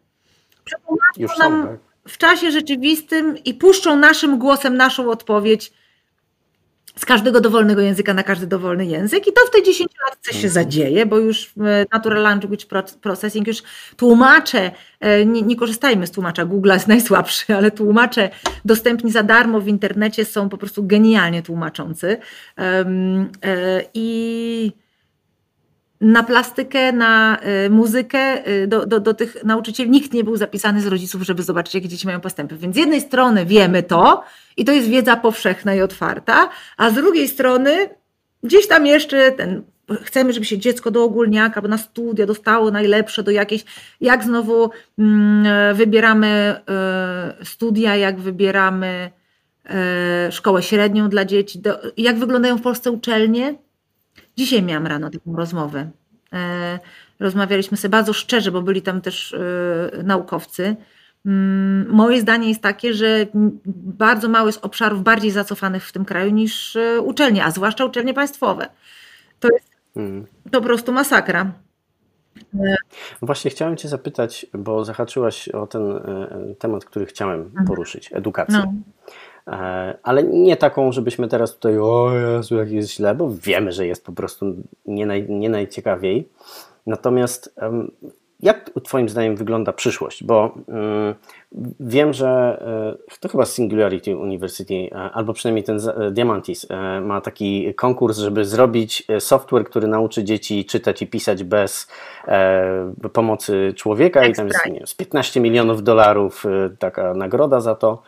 już są, nam tak. w czasie rzeczywistym i puszczą naszym głosem naszą odpowiedź z każdego dowolnego języka na każdy dowolny język i to w tej 10 latce się mhm. zadzieje, bo już e, Natural Language Processing, już tłumacze, e, nie, nie korzystajmy z tłumacza, Google jest najsłabszy, *laughs* ale tłumacze dostępni za darmo w internecie są po prostu genialnie tłumaczący e, i na plastykę, na y, muzykę, y, do, do, do tych nauczycieli. Nikt nie był zapisany z rodziców, żeby zobaczyć, jakie dzieci mają postępy. Więc z jednej strony wiemy to i to jest wiedza powszechna i otwarta, a z drugiej strony gdzieś tam jeszcze ten chcemy, żeby się dziecko do ogólniaka, bo na studia dostało najlepsze, do jakiejś, jak znowu mm, wybieramy y, studia, jak wybieramy szkołę średnią dla dzieci, jak wyglądają w Polsce uczelnie, Dzisiaj miałam rano taką rozmowę. E, rozmawialiśmy sobie bardzo szczerze, bo byli tam też e, naukowcy. Mm, moje zdanie jest takie, że bardzo mało jest obszarów bardziej zacofanych w tym kraju niż e, uczelnie, a zwłaszcza uczelnie państwowe. To jest hmm. po prostu masakra. Właśnie chciałem Cię zapytać, bo zahaczyłaś o ten temat, który chciałem mhm. poruszyć edukacji. No. E, ale nie taką, żebyśmy teraz tutaj, o Jezu, jak jest źle, bo wiemy, że jest po prostu nie, naj, nie najciekawiej. Natomiast jak Twoim zdaniem wygląda przyszłość? Bo mm, wiem, że e, to chyba Singularity University, e, albo przynajmniej ten Diamantis ma taki konkurs, żeby zrobić software, który nauczy dzieci czytać i pisać bez pomocy człowieka i tam jest wiem, z 15 milionów dolarów taka nagroda za to.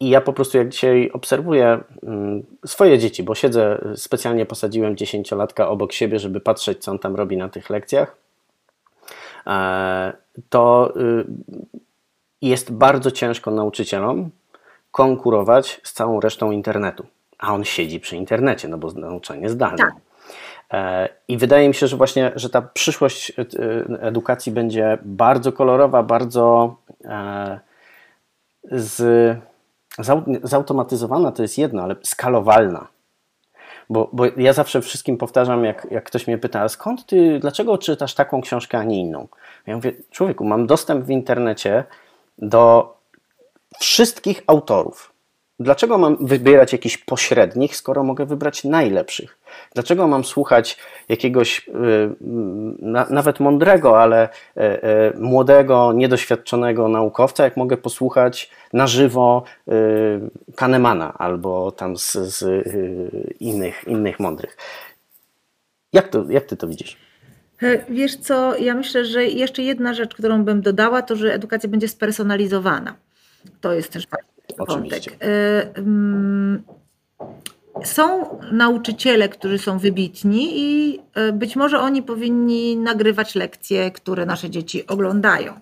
I ja po prostu jak dzisiaj obserwuję mm, swoje dzieci, bo siedzę, specjalnie posadziłem dziesięciolatka obok siebie, żeby patrzeć, co on tam robi na tych lekcjach, e, to y, jest bardzo ciężko nauczycielom konkurować z całą resztą internetu. A on siedzi przy internecie, no bo nauczanie zdalne. Tak. E, I wydaje mi się, że właśnie, że ta przyszłość y, edukacji będzie bardzo kolorowa, bardzo e, z Zautomatyzowana to jest jedno, ale skalowalna. Bo, bo ja zawsze wszystkim powtarzam, jak, jak ktoś mnie pyta, skąd ty, dlaczego czytasz taką książkę, a nie inną? Ja mówię, człowieku, mam dostęp w internecie do wszystkich autorów. Dlaczego mam wybierać jakichś pośrednich, skoro mogę wybrać najlepszych? Dlaczego mam słuchać jakiegoś y, na, nawet mądrego, ale y, y, młodego, niedoświadczonego naukowca, jak mogę posłuchać na żywo Kahnemana albo tam z, z innych, innych mądrych? Jak, to, jak ty to widzisz? E, wiesz co, ja myślę, że jeszcze jedna rzecz, którą bym dodała, to że edukacja będzie spersonalizowana. To jest też ważne. Oczywiście. E, mm, są nauczyciele, którzy są wybitni i e, być może oni powinni nagrywać lekcje, które nasze dzieci oglądają.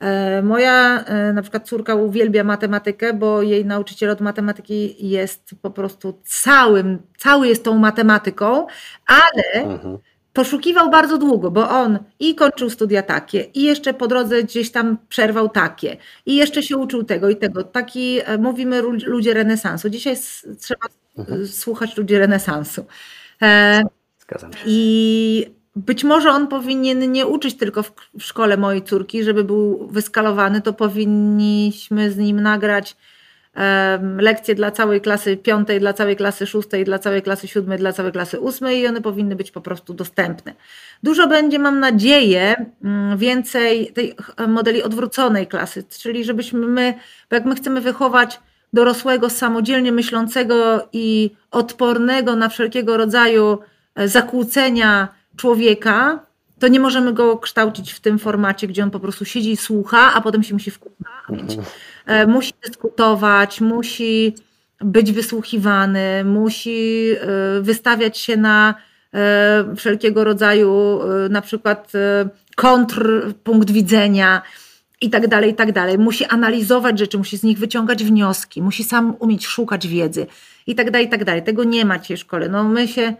E, moja na przykład córka uwielbia matematykę, bo jej nauczyciel od matematyki jest po prostu całym, cały jest tą matematyką, ale mhm poszukiwał bardzo długo, bo on i kończył studia takie, i jeszcze po drodze gdzieś tam przerwał takie, i jeszcze się uczył tego i tego. Taki, e, mówimy ludzie renesansu. Dzisiaj trzeba mhm. słuchać ludzi renesansu. E, Zgadzam się. I być może on powinien nie uczyć tylko w, w szkole mojej córki, żeby był wyskalowany, to powinniśmy z nim nagrać lekcje dla całej klasy piątej, dla całej klasy szóstej, dla całej klasy siódmej, dla całej klasy ósmej i one powinny być po prostu dostępne. Dużo będzie, mam nadzieję, mm, więcej tej modeli odwróconej klasy, czyli żebyśmy my, bo jak my chcemy wychować dorosłego, samodzielnie myślącego i odpornego na wszelkiego rodzaju e, zakłócenia człowieka, to nie możemy go kształcić w tym formacie, gdzie on po prostu siedzi i słucha, a potem się musi wkupić. Mhm. E, musi dyskutować, musi być wysłuchiwany, musi e, wystawiać się na e, wszelkiego rodzaju na przykład kontrpunkt widzenia i tak dalej, i tak dalej. Musi analizować rzeczy, musi z nich wyciągać wnioski, musi sam umieć szukać wiedzy i tak dalej, i tak dalej. Tego nie ma w szkole. No my się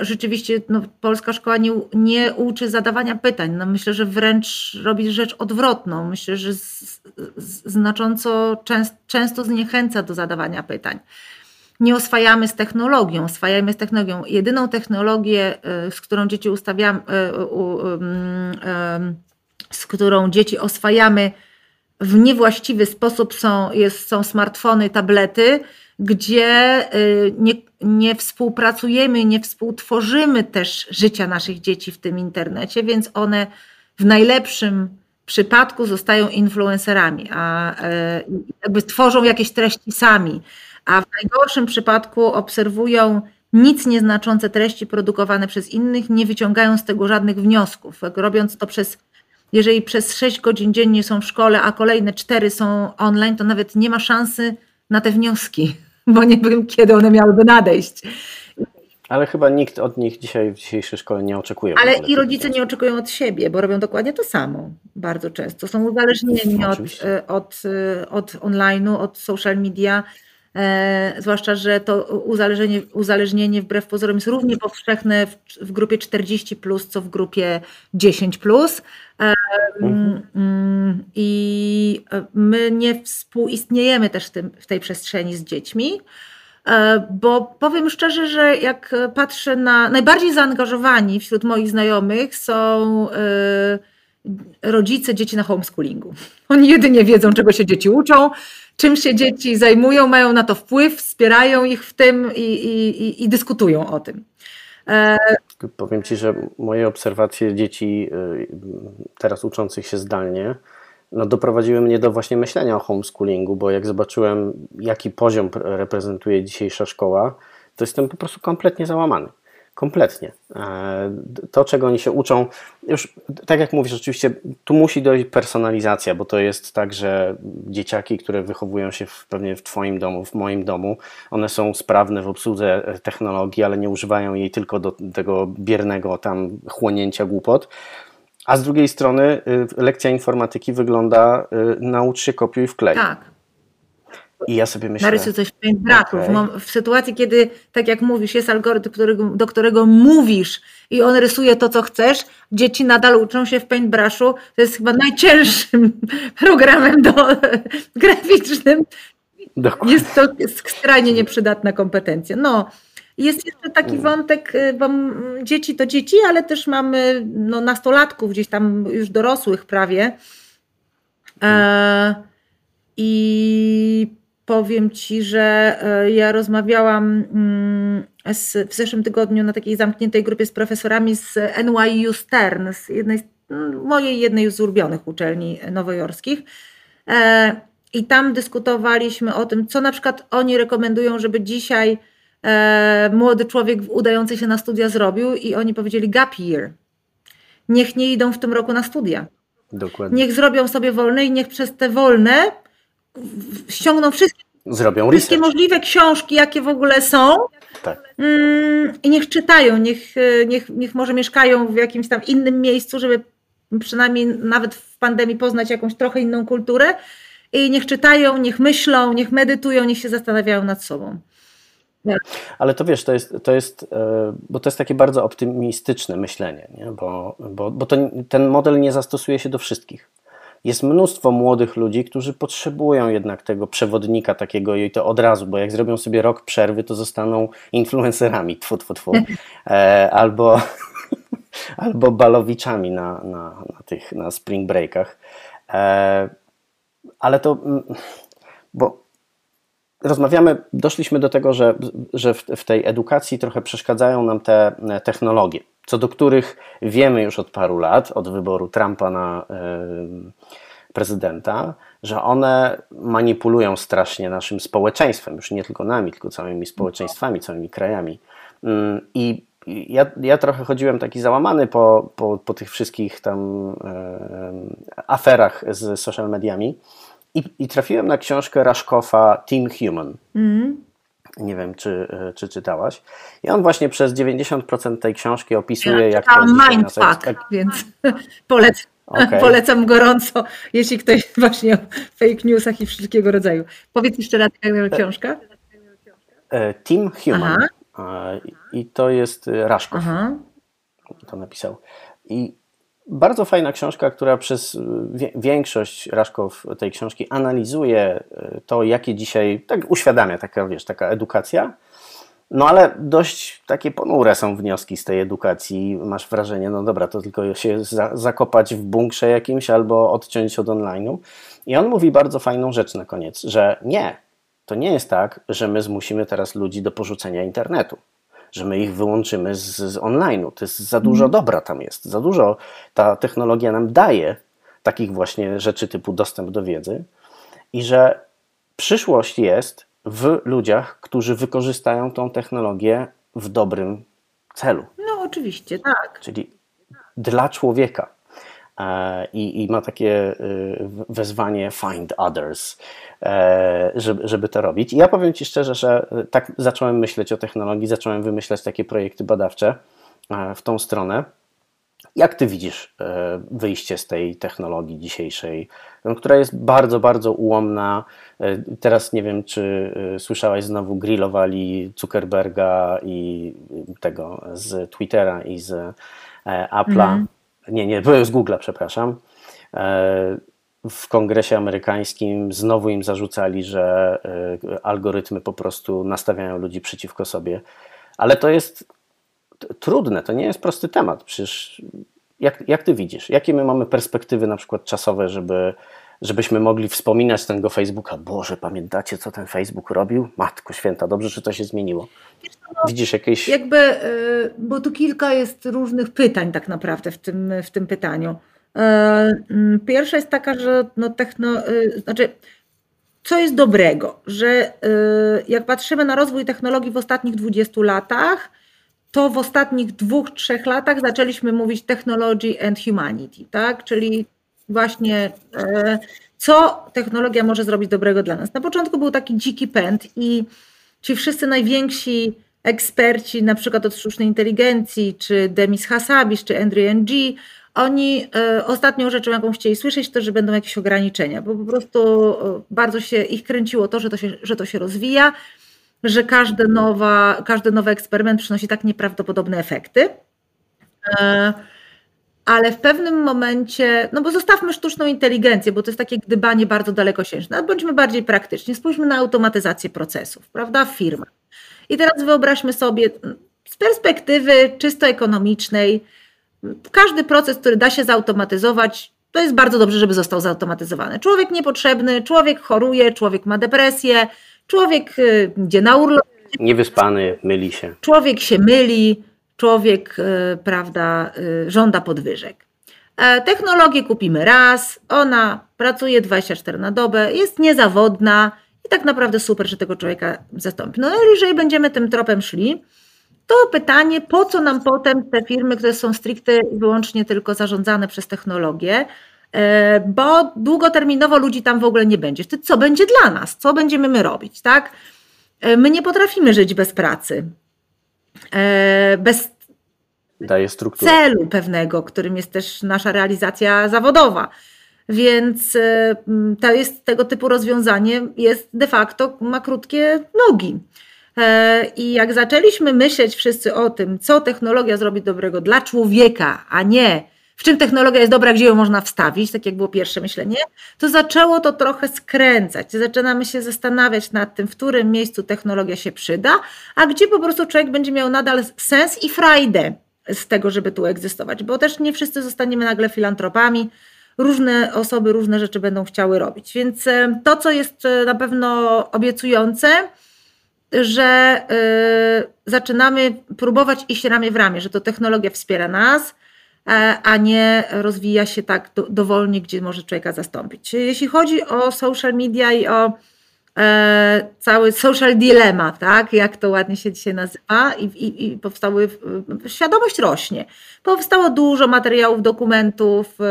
rzeczywiście no, polska szkoła nie, nie uczy zadawania pytań. No, myślę, że wręcz robi rzecz odwrotną. Myślę, że z, z, znacząco częst, często zniechęca do zadawania pytań. Nie oswajamy z technologią, oswajamy z technologią. Jedyną technologię, e, z którą dzieci ustawiamy, e, z którą dzieci oswajamy w niewłaściwy sposób są, jest, są smartfony, tablety, gdzie nie, nie współpracujemy, nie współtworzymy też życia naszych dzieci w tym internecie, więc one w najlepszym przypadku zostają influencerami, a e, jakby tworzą jakieś treści sami, a w najgorszym przypadku obserwują nic nieznaczące treści produkowane przez innych, nie wyciągają z tego żadnych wniosków. Robiąc to przez, jeżeli przez 6 godzin dziennie są w szkole, a kolejne 4 są online, to nawet nie ma szansy na te wnioski bo nie wiem, kiedy one miałyby nadejść. Ale chyba nikt od nich dzisiaj w dzisiejszej szkole nie oczekuje. Ale i rodzice nie oczekują od siebie, bo robią dokładnie to samo bardzo często. Są uzależnieni od, e, od, e, od online'u, od social media. E, zwłaszcza, że to uzależnienie, uzależnienie wbrew pozorom jest równie powszechne w, w grupie 40, plus, co w grupie 10. Plus. E, I my nie współistniejemy też w tej przestrzeni z dziećmi. E, bo powiem szczerze, że jak patrzę na najbardziej zaangażowani wśród moich znajomych są e, rodzice dzieci na homeschoolingu. *laughs* Oni jedynie wiedzą, czego się dzieci uczą, czym się dzieci zajmują, mają na to wpływ, wspierają ich w tym i, i, i dyskutują o tym. Powiem Ci, że moje obserwacje dzieci y, teraz uczących się zdalnie no, doprowadziły mnie do właśnie myślenia o homeschoolingu, bo jak zobaczyłem, jaki poziom reprezentuje dzisiejsza szkoła, to jestem po prostu kompletnie załamany. Kompletnie. E, to, czego oni się uczą, już tak jak mówisz, oczywiście tu musi dojść personalizacja, bo to jest tak, że dzieciaki, które wychowują się w, pewnie w Twoim domu, w moim domu, one są sprawne w obsłudze technologii, ale nie używają jej tylko do tego biernego tam chłonięcia głupot. A z drugiej strony y, lekcja informatyki wygląda y, naucz się kopiuj wklej. Tak. I ja sobie myślę. Narysuj coś w paintbrushu. Okay. W, sytuacji, kiedy, tak jak mówisz, jest algorytm, którego, do którego mówisz i on rysuje to, co chcesz, dzieci nadal uczą się w paintbrushu. To jest chyba najcięższym *laughs* programem do, *laughs* graficznym. Dokładnie. Jest to skrajnie nieprzydatna kompetencja. No. Jest jeszcze taki mm. wątek, y, bo dzieci to dzieci, ale też mamy no, nastolatków, gdzieś tam już dorosłych prawie. E, I powiem Ci, że e, ja rozmawiałam mm, z, w zeszłym tygodniu na takiej zamkniętej grupie z profesorami z NYU Stern, z jednej, mojej jednej z ulubionych uczelni nowojorskich. E, I tam dyskutowaliśmy o tym, co na przykład oni rekomendują, żeby dzisiaj e, młody człowiek udający się na studia zrobił, i oni powiedzieli gap year. Niech nie idą w tym roku na studia. Dokładnie. Niech zrobią sobie wolne i niech przez te wolne ściągną wszystkie, Zrobią wszystkie możliwe książki, jakie w ogóle są. Tak. Mm, I niech czytają, niech, niech, niech może mieszkają w jakimś tam innym miejscu, żeby przynajmniej nawet w pandemii poznać jakąś trochę inną kulturę. I niech czytają, niech myślą, niech medytują, niech się zastanawiają nad sobą. Ale to wiesz, to jest, to jest, e, bo to jest takie bardzo optymistyczne myślenie, nie? bo, bo, bo to, ten model nie zastosuje się do wszystkich jest mnóstwo młodych ludzi, którzy potrzebują jednak tego przewodnika takiego i to od razu, bo jak zrobią sobie rok przerwy, to zostaną influencerami, tfu, tfu, tfu. *laughs* E, albo, *laughs* albo balowiczami na, na, na tych na spring breakach. E, ale to, mm, bo rozmawiamy, doszliśmy do tego, że, że w, w tej edukacji trochę przeszkadzają nam te technologie, co do których wiemy już od paru lat, od wyboru Trumpa na prezydenta, że one manipulują strasznie naszym społeczeństwem, już nie tylko nami, tylko całymi społeczeństwami, całymi krajami. Mm, I ja, ja trochę chodziłem taki załamany po, po, po tych wszystkich tam e, aferach z social mediami i, i trafiłem na książkę Raszkowa Team Human. Mm. Nie wiem, czy, e, czy czytałaś. I on właśnie przez 90% tej książki opisuje, ja jak to Mindfuck, więc *laughs* polecam. Okay. Polecam gorąco, jeśli ktoś *laughs* właśnie o fake newsach i wszystkiego rodzaju. Powiedz jeszcze raz, jaka książka? E, Team Human. Aha. I to jest Raszkow. Aha. To napisał. I bardzo fajna książka, która przez większość Raszkow tej książki analizuje e, to, jakie dzisiaj, tak uświadamia taka, wiesz, taka edukacja. No ale dość takie ponure są wnioski z tej edukacji. Masz wrażenie, no dobra, to tylko się za, zakopać w bunkrze jakimś albo odciąć od online'u. I on mówi bardzo fajną rzecz na koniec, że nie, to nie jest tak, że my zmusimy teraz ludzi do porzucenia internetu że my ich wyłączymy z, z online'u. To jest za dużo mhm. dobra tam jest, za dużo ta technologia nam daje takich właśnie rzeczy typu dostęp do wiedzy i że przyszłość jest w ludziach, którzy wykorzystają tą technologię w dobrym celu. No oczywiście, tak. Czyli dla człowieka. E, I, i ma takie y, wezwanie find others, e, żeby, żeby to robić. I ja powiem Ci szczerze, że tak zacząłem myśleć o technologii, zacząłem wymyślać takie projekty badawcze e, w tą stronę. Jak Ty widzisz wyjście z tej technologii dzisiejszej, no, która jest bardzo, bardzo ułomna? Teraz nie wiem, czy słyszałaś, znowu grillowali Zuckerberga i tego z Twittera i z Apple'a. Mm nie, nie, byłem z Google'a, przepraszam. E, w kongresie amerykańskim znowu im zarzucali, że e, algorytmy po prostu nastawiają ludzi przeciwko sobie. Ale to jest trudne, to nie jest prosty temat. Przecież jak, jak ty widzisz? Jakie my mamy perspektywy na przykład czasowe, żeby, żebyśmy mogli wspominać tego Facebooka? Boże, pamiętacie, co ten Facebook robił? Matko święta, dobrze, że to się zmieniło. Widzisz jakieś. Jakby, y, bo tu kilka jest różnych pytań, tak naprawdę, w tym, w tym pytaniu. Y, mm, pierwsza jest taka, że no techno, y, znaczy, co jest dobrego, że jak patrzymy na rozwój technologii w ostatnich 20 latach, to w ostatnich dwóch, trzech latach zaczęliśmy mówić technology and humanity, tak? Czyli właśnie co technologia może zrobić dobrego dla nas. Na początku był taki dziki pęd i ci wszyscy najwięksi eksperci, na przykład od sztucznej inteligencji, czy Demis Hassabis, czy Andrew Ng, oni y, ostatnią rzeczą, jaką chcieli słyszeć, to, że będą jakieś ograniczenia, bo po prostu y, bardzo się ich kręciło to, że to się, że to się rozwija, że każdy, nowa, każdy nowy eksperyment przynosi tak nieprawdopodobne efekty. Ale w pewnym momencie, no bo zostawmy sztuczną inteligencję, bo to jest takie gdybanie bardzo dalekosiężne, bądźmy bardziej praktyczni, spójrzmy na automatyzację procesów, prawda, w firmach. I teraz wyobraźmy sobie z perspektywy czysto ekonomicznej, każdy proces, który da się zautomatyzować, to jest bardzo dobrze, żeby został zautomatyzowany. Człowiek niepotrzebny, człowiek choruje, człowiek ma depresję, człowiek y, idzie na urlop. Niewyspany, myli się. Człowiek się myli, człowiek, y, prawda, y, żąda podwyżek. E, technologię kupimy raz, ona pracuje 24 na dobę, jest niezawodna, i tak naprawdę super, że tego człowieka zastąpi. No jeżeli będziemy tym tropem szli, to pytanie, po co nam potem te firmy, które są stricte i wyłącznie tylko zarządzane przez technologię, e, bo długoterminowo ludzi tam w ogóle nie będzie. Co będzie dla nas? Co będziemy my robić, tak? E, my nie potrafimy żyć bez pracy, bez Daje celu pewnego, którym jest też nasza realizacja zawodowa. Więc e, to jest tego typu rozwiązanie, jest de facto, ma krótkie nogi. E, I jak zaczęliśmy myśleć wszyscy o tym, co technologia zrobi dobrego dla człowieka, a nie w czym technologia jest dobra, gdzie ją można wstawić, tak jak było pierwsze myślenie, to zaczęło to trochę skręcać. Zaczynamy się zastanawiać nad tym, w którym miejscu technologia się przyda, a gdzie po prostu człowiek będzie miał nadal sens i frajdę z tego, żeby tu egzystować, bo też nie wszyscy zostaniemy nagle filantropami. Różne osoby różne rzeczy będą chciały robić. Więc to, co jest na pewno obiecujące, że zaczynamy próbować iść ramię w ramię, że to technologia wspiera nas, E, a nie rozwija się tak do, dowolnie, gdzie może człowieka zastąpić. Jeśli chodzi o social media i o e, cały social dilemma, tak, jak to ładnie się dzisiaj nazywa, i, i, i powstały, świadomość rośnie. Powstało dużo materiałów, dokumentów, e, e,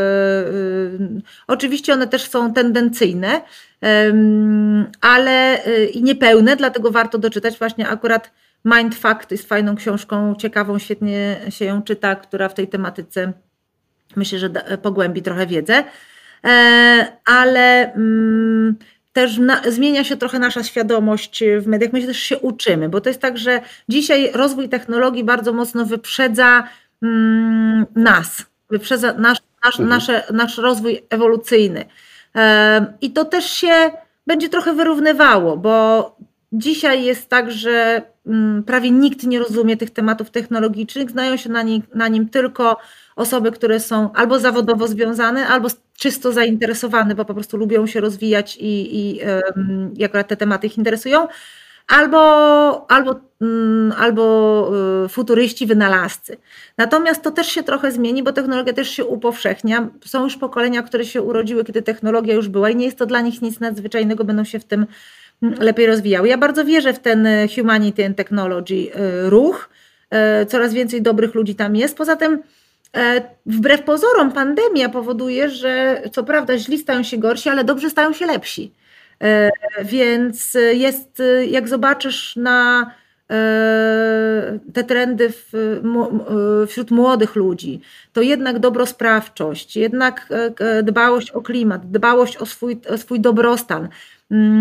oczywiście one też są tendencyjne, ale e, i niepełne, dlatego warto doczytać właśnie akurat Mindfuck jest fajną książką, ciekawą, świetnie się ją czyta, która w tej tematyce myślę, że pogłębi trochę wiedzę. E, ale mm, też na, zmienia się trochę nasza świadomość w mediach. My też się uczymy, bo to jest tak, że dzisiaj rozwój technologii bardzo mocno wyprzedza mm, nas, wyprzedza nasz, nasz, mhm. nasze, nasz rozwój ewolucyjny. E, I to też się będzie trochę wyrównywało, bo dzisiaj jest tak, że Mm, prawie nikt nie rozumie tych tematów technologicznych, znają się na, na nim tylko osoby, które są albo zawodowo związane, albo czysto zainteresowane, bo po prostu lubią się rozwijać i, i, i akurat te tematy ich interesują, albo, albo, mm, albo y, futuryści, wynalazcy. Natomiast to też się trochę zmieni, bo technologia też się upowszechnia. Są już pokolenia, które się urodziły, kiedy technologia już była i nie jest to dla nich nic nadzwyczajnego, będą się w tym lepiej rozwijały. Ja bardzo wierzę w ten e, humanity and technology e, ruch. E, coraz więcej dobrych ludzi tam jest. Poza tym, wbrew pozorom, pandemia powoduje, że co prawda źli stają się gorsi, ale dobrze stają się lepsi. Więc jest, jak zobaczysz na te trendy wśród młodych ludzi, to jednak dobrosprawczość, jednak dbałość o klimat, dbałość o swój, o swój dobrostan,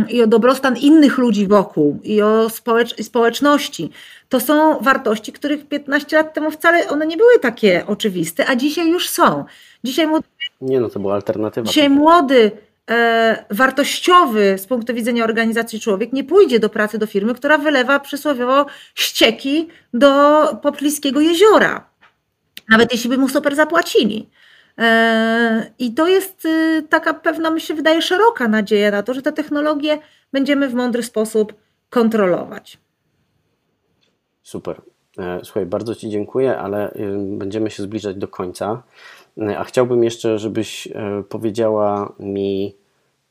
i o dobrostan innych ludzi wokół i o społecz społeczności. To są wartości, których 15 lat temu wcale one nie były takie oczywiste, a dzisiaj już są. Dzisiaj młody, nie, no to była alternatywa. Dzisiaj młody, e, wartościowy z punktu widzenia organizacji człowiek nie pójdzie do pracy do firmy, która wylewa przysłowiowo ścieki do pobliskiego jeziora. Nawet jeśli by mu super zapłacili. E, I to jest y, taka pewna, mi się wydaje, szeroka nadzieja na to, że te technologie będziemy w mądry sposób kontrolować. Super. E, słuchaj, bardzo Ci dziękuję, ale y, będziemy się zbliżać do końca. E, a chciałbym jeszcze, żebyś powiedziała mi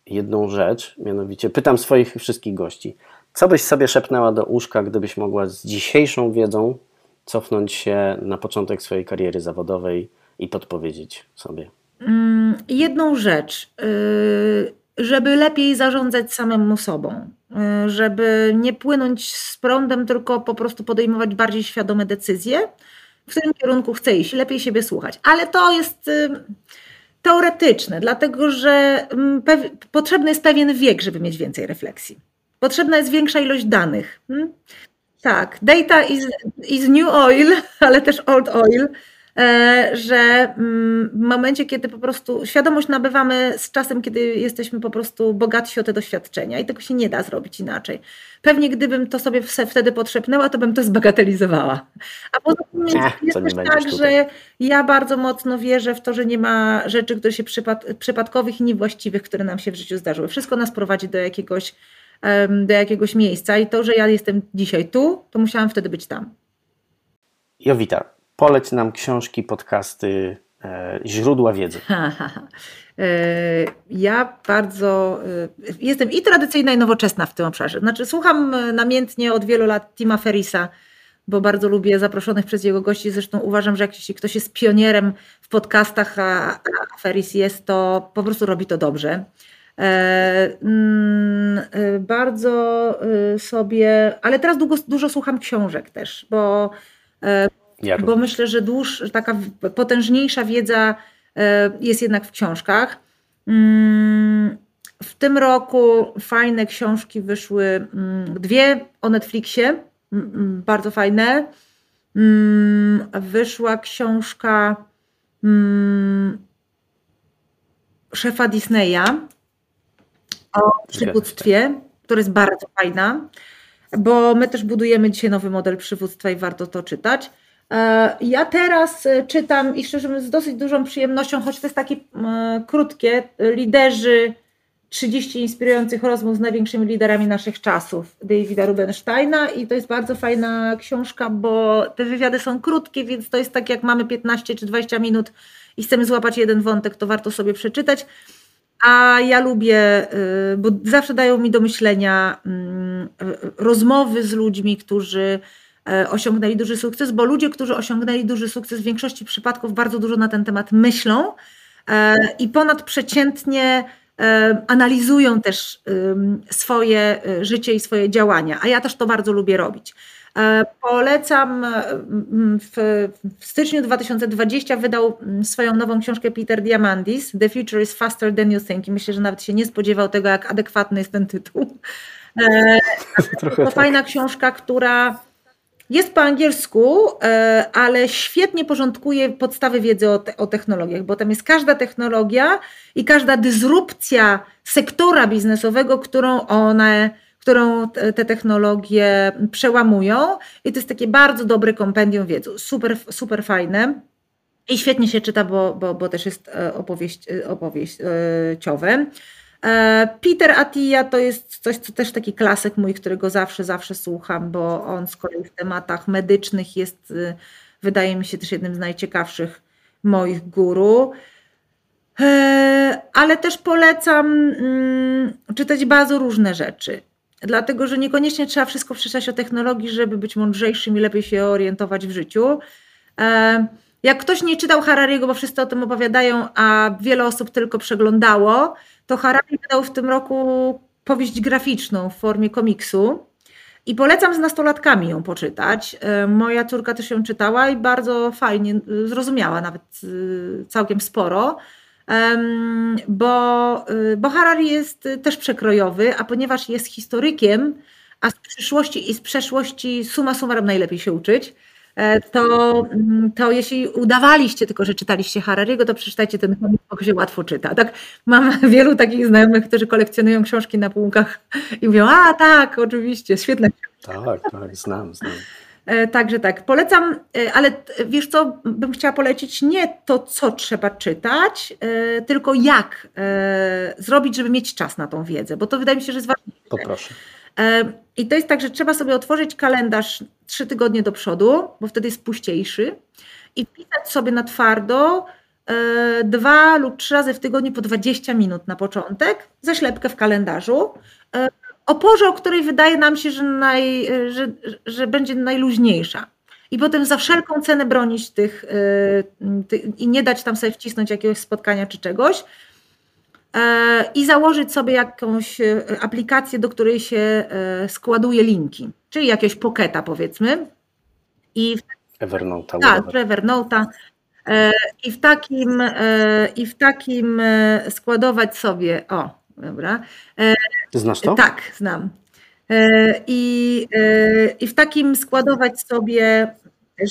jedną rzecz, mianowicie pytam swoich wszystkich gości. Co byś sobie szepnęła do uszka, gdybyś mogła z dzisiejszą wiedzą cofnąć się na początek swojej kariery zawodowej? I podpowiedzieć sobie? Mm, jedną rzecz, y, żeby lepiej zarządzać samemu sobą, y, żeby nie płynąć z prądem, tylko po prostu podejmować bardziej świadome decyzje, w którym kierunku chcę iść, lepiej siebie słuchać. Ale to jest y, teoretyczne, dlatego że mm, potrzebny jest pewien wiek, żeby mieć więcej refleksji. Potrzebna jest większa ilość danych. Hmm? Tak, data is, is new oil, *laughs* ale też old oil. E, że mm, w momencie, kiedy po prostu świadomość nabywamy z czasem, kiedy jesteśmy po prostu bogatsi o te doświadczenia i tego się nie da zrobić inaczej. Pewnie gdybym to sobie wtedy potrzepnęła, to bym to zbagatelizowała. A poza tym jest też tak, tutaj. że ja bardzo mocno wierzę w to, że nie ma rzeczy, które się przypad przypadkowych i niewłaściwych, które nam się w życiu zdarzyły. Wszystko nas prowadzi do jakiegoś, do jakiegoś miejsca i to, że ja jestem dzisiaj tu, to musiałam wtedy być tam. Jowita, poleć nam książki, podcasty, e, źródła wiedzy. *laughs* E, ja bardzo e, jestem i tradycyjna, i nowoczesna w tym obszarze. Znaczy, słucham namiętnie od wielu lat Tima Ferisa, bo bardzo lubię zaproszonych przez jego gości. Zresztą uważam, że jak ktoś jest pionierem w podcastach, a, a Ferris jest, to po prostu robi to dobrze. Mm, bardzo sobie, ale teraz długo, dużo słucham książek też, bo ja bo myślę, że dłuż, taka potężniejsza wiedza e, jest jednak w książkach. Mm, w tym roku fajne książki wyszły, mm, dwie o Netflixie, mm, bardzo fajne. Wyszła książka szefa Disneya o przywództwie, która jest bardzo fajna, bo my też budujemy dzisiaj nowy model przywództwa i warto to czytać. E, ja teraz e, czytam i szczerze mówiąc z dosyć dużą przyjemnością, choć to jest takie krótkie, liderzy 30 inspirujących rozmów z największymi liderami naszych czasów Davida Rubensteina i to jest bardzo fajna książka, bo te wywiady są krótkie, więc to jest tak jak mamy 15 czy 20 minut i chcemy złapać jeden wątek, to warto sobie przeczytać. A ja lubię, bo zawsze dają mi do myślenia mm, rozmowy z ludźmi, którzy osiągnęli duży sukces, bo ludzie, którzy osiągnęli duży sukces, w większości przypadków bardzo dużo na ten temat myślą e, i ponadprzeciętnie e, analizują też swoje życie i swoje działania, a ja też to bardzo lubię robić. Polecam, w, w styczniu 2020 wydał swoją nową książkę Peter Diamandis, The Future is Faster Than You Think i myślę, że nawet się nie spodziewał tego, jak adekwatny jest ten tytuł. *laughs* To tak. fajna książka, która jest po angielsku, e, ale świetnie porządkuje podstawy wiedzy o, te, o, technologiach, bo tam jest każda technologia i każda dysrupcja sektora biznesowego, którą one, którą te technologie przełamują. I to jest takie bardzo dobre kompendium wiedzy, super, super fajne. I świetnie się czyta, bo, bo, bo też jest e, opowieść, e, opowieściowe. E, Peter Attia to jest coś, co też taki klasyk mój, którego zawsze, zawsze słucham, bo on z kolei w tematach medycznych jest, y, wydaje mi się, też jednym z najciekawszych moich guru. E, ale też polecam mm, czytać bardzo różne rzeczy, dlatego że niekoniecznie trzeba wszystko przeczytać o technologii, żeby być mądrzejszym i lepiej się orientować w życiu. Jak ktoś nie czytał Harariego, bo wszyscy o tym opowiadają, a wiele osób tylko przeglądało, to Harari wydał w tym roku powieść graficzną w formie komiksu. I polecam z nastolatkami ją poczytać. E, moja córka też ją czytała i bardzo fajnie e, zrozumiała, nawet e, całkiem sporo, bo, bo Harari jest też przekrojowy, a ponieważ jest historykiem, a z przyszłości i z przeszłości suma summarum najlepiej się uczyć, to, mm, to jeśli udawaliście tylko, że czytaliście Harariego, to przeczytajcie ten komik, bo się łatwo czyta. Tak? Mam *laughs* wielu takich znajomych, którzy kolekcjonują książki na półkach i mówią, a tak, oczywiście, książka. Tak, tak, znam, znam. E, także tak, polecam, e, ale wiesz co, bym chciała polecić nie to, co trzeba czytać, tylko jak zrobić, żeby mieć czas na tą wiedzę, bo to wydaje mi się, że jest ważne. Poproszę. I to jest tak, że trzeba sobie otworzyć kalendarz trzy tygodnie do przodu, bo wtedy jest puściejszy i wpisać sobie na twardo e, dwa lub trzy razy w tygodniu po 20 minut na początek, zaślepkę w kalendarzu, e, o porze, o której wydaje nam się, że, naj, że, że będzie najluźniejsza. I potem za wszelką cenę bronić tych, e, tych i nie dać tam sobie wcisnąć jakiegoś spotkania czy czegoś, i założyć sobie jakąś aplikację, do której się składuje linki, czyli jakiegoś poketa powiedzmy. I Evernote. Tak, Evernote. I w takim, i w takim składować sobie, o, dobra. Znasz to? Tak, znam. I, I w takim składować sobie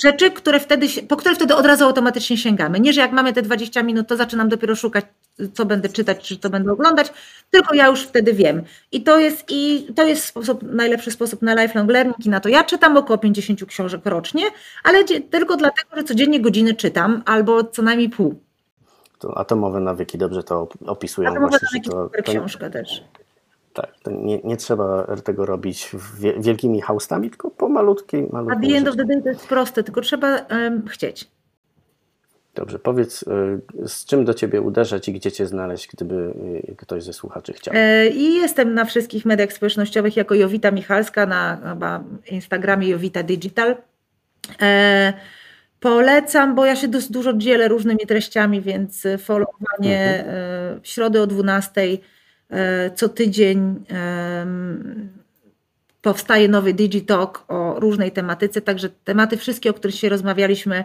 rzeczy, które wtedy, po które wtedy od razu automatycznie sięgamy. Nie, że jak mamy te 20 minut, to zaczynam dopiero szukać, co będę czytać, czy to będę oglądać, tylko ja już wtedy wiem. I to jest, i to jest sposób, najlepszy sposób na lifelong learning i na to. Ja czytam około 50 książek rocznie, ale tylko dlatego, że codziennie godziny czytam, albo co najmniej pół. To atomowe nawyki dobrze to opisują. Atomowe właśnie, nawyki, to, to, książka też. Tak, nie, nie, trzeba tego robić wielkimi haustami, tylko po malutkiej, malutkiej. A the end of the day to jest proste, tylko trzeba um, chcieć. Dobrze, powiedz, y, z czym do Ciebie uderzać i gdzie Cię znaleźć, gdyby y, ktoś ze słuchaczy chciał. E, I jestem na wszystkich mediach społecznościowych jako Jowita Michalska, na Instagramie Jowita Digital. E, polecam, bo ja się dość dużo dzielę różnymi treściami, więc followowanie mhm. E, w środę o 12 E, co tydzień powstaje nowy Digitalk o różnej tematyce, także tematy wszystkie, o których się rozmawialiśmy,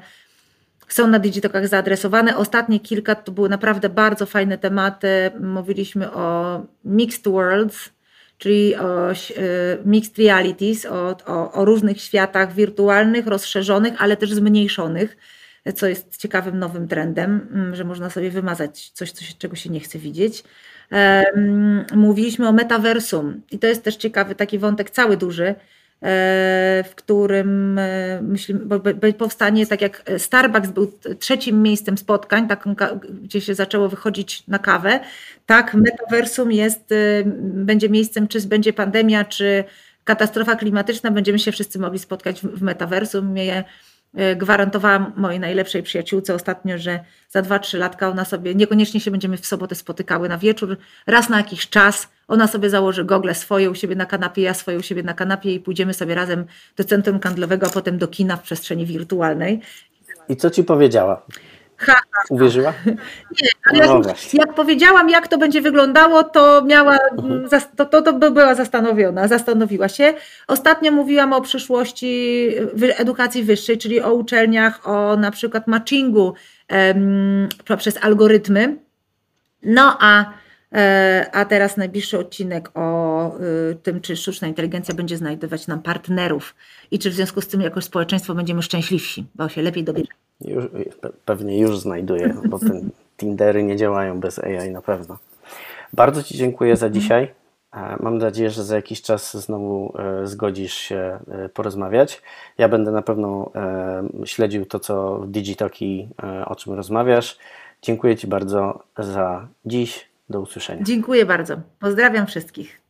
są na Digitalkach zaadresowane. Ostatnie kilka to były naprawdę bardzo fajne tematy. Mówiliśmy o Mixed Worlds, czyli o e, Mixed Realities, o, o, o różnych światach wirtualnych, rozszerzonych, ale też zmniejszonych co jest ciekawym nowym trendem, że można sobie wymazać coś, coś czego się nie chce widzieć mówiliśmy o metaversum i to jest też ciekawy taki wątek, cały duży, w którym myślimy, bo powstanie tak jak Starbucks był trzecim miejscem spotkań, tak, gdzie się zaczęło wychodzić na kawę, tak metaversum jest, będzie miejscem, czy będzie pandemia, czy katastrofa klimatyczna, będziemy się wszyscy mogli spotkać w metaversum. E, gwarantowałam mojej najlepszej przyjaciółce ostatnio, że za 2-3 latka ona sobie, niekoniecznie się będziemy w sobotę spotykały na wieczór, raz na jakiś czas, ona sobie założy gogle swoje u siebie na kanapie, ja swoje u siebie na kanapie i pójdziemy sobie razem do centrum handlowego, a potem do kina w przestrzeni wirtualnej. I co ci powiedziała? Ha, ha, Uwierzyła? Nie, ale no jak, jak, powiedziałam, jak to będzie wyglądało, to miała, mhm. to, to, to by była zastanowiona, zastanowiła się. Ostatnio mówiłam o przyszłości edukacji wyższej, czyli o uczelniach, o na przykład matchingu um, poprzez algorytmy. No a, e, a teraz najbliższy odcinek o y, tym, czy sztuczna inteligencja będzie znajdować nam partnerów i czy w związku z tym jako społeczeństwo będziemy szczęśliwsi, bo się lepiej dobierzemy. Już, pewnie już znajduję, bo ten Tindery nie działają bez AI na pewno. Bardzo Ci dziękuję za dzisiaj. E, mam nadzieję, że za jakiś czas znowu e, zgodzisz się e, porozmawiać. Ja będę na pewno śledził to, co w Digitoki, o czym rozmawiasz. Dziękuję Ci bardzo za dziś. Do usłyszenia. Dziękuję bardzo. Pozdrawiam wszystkich.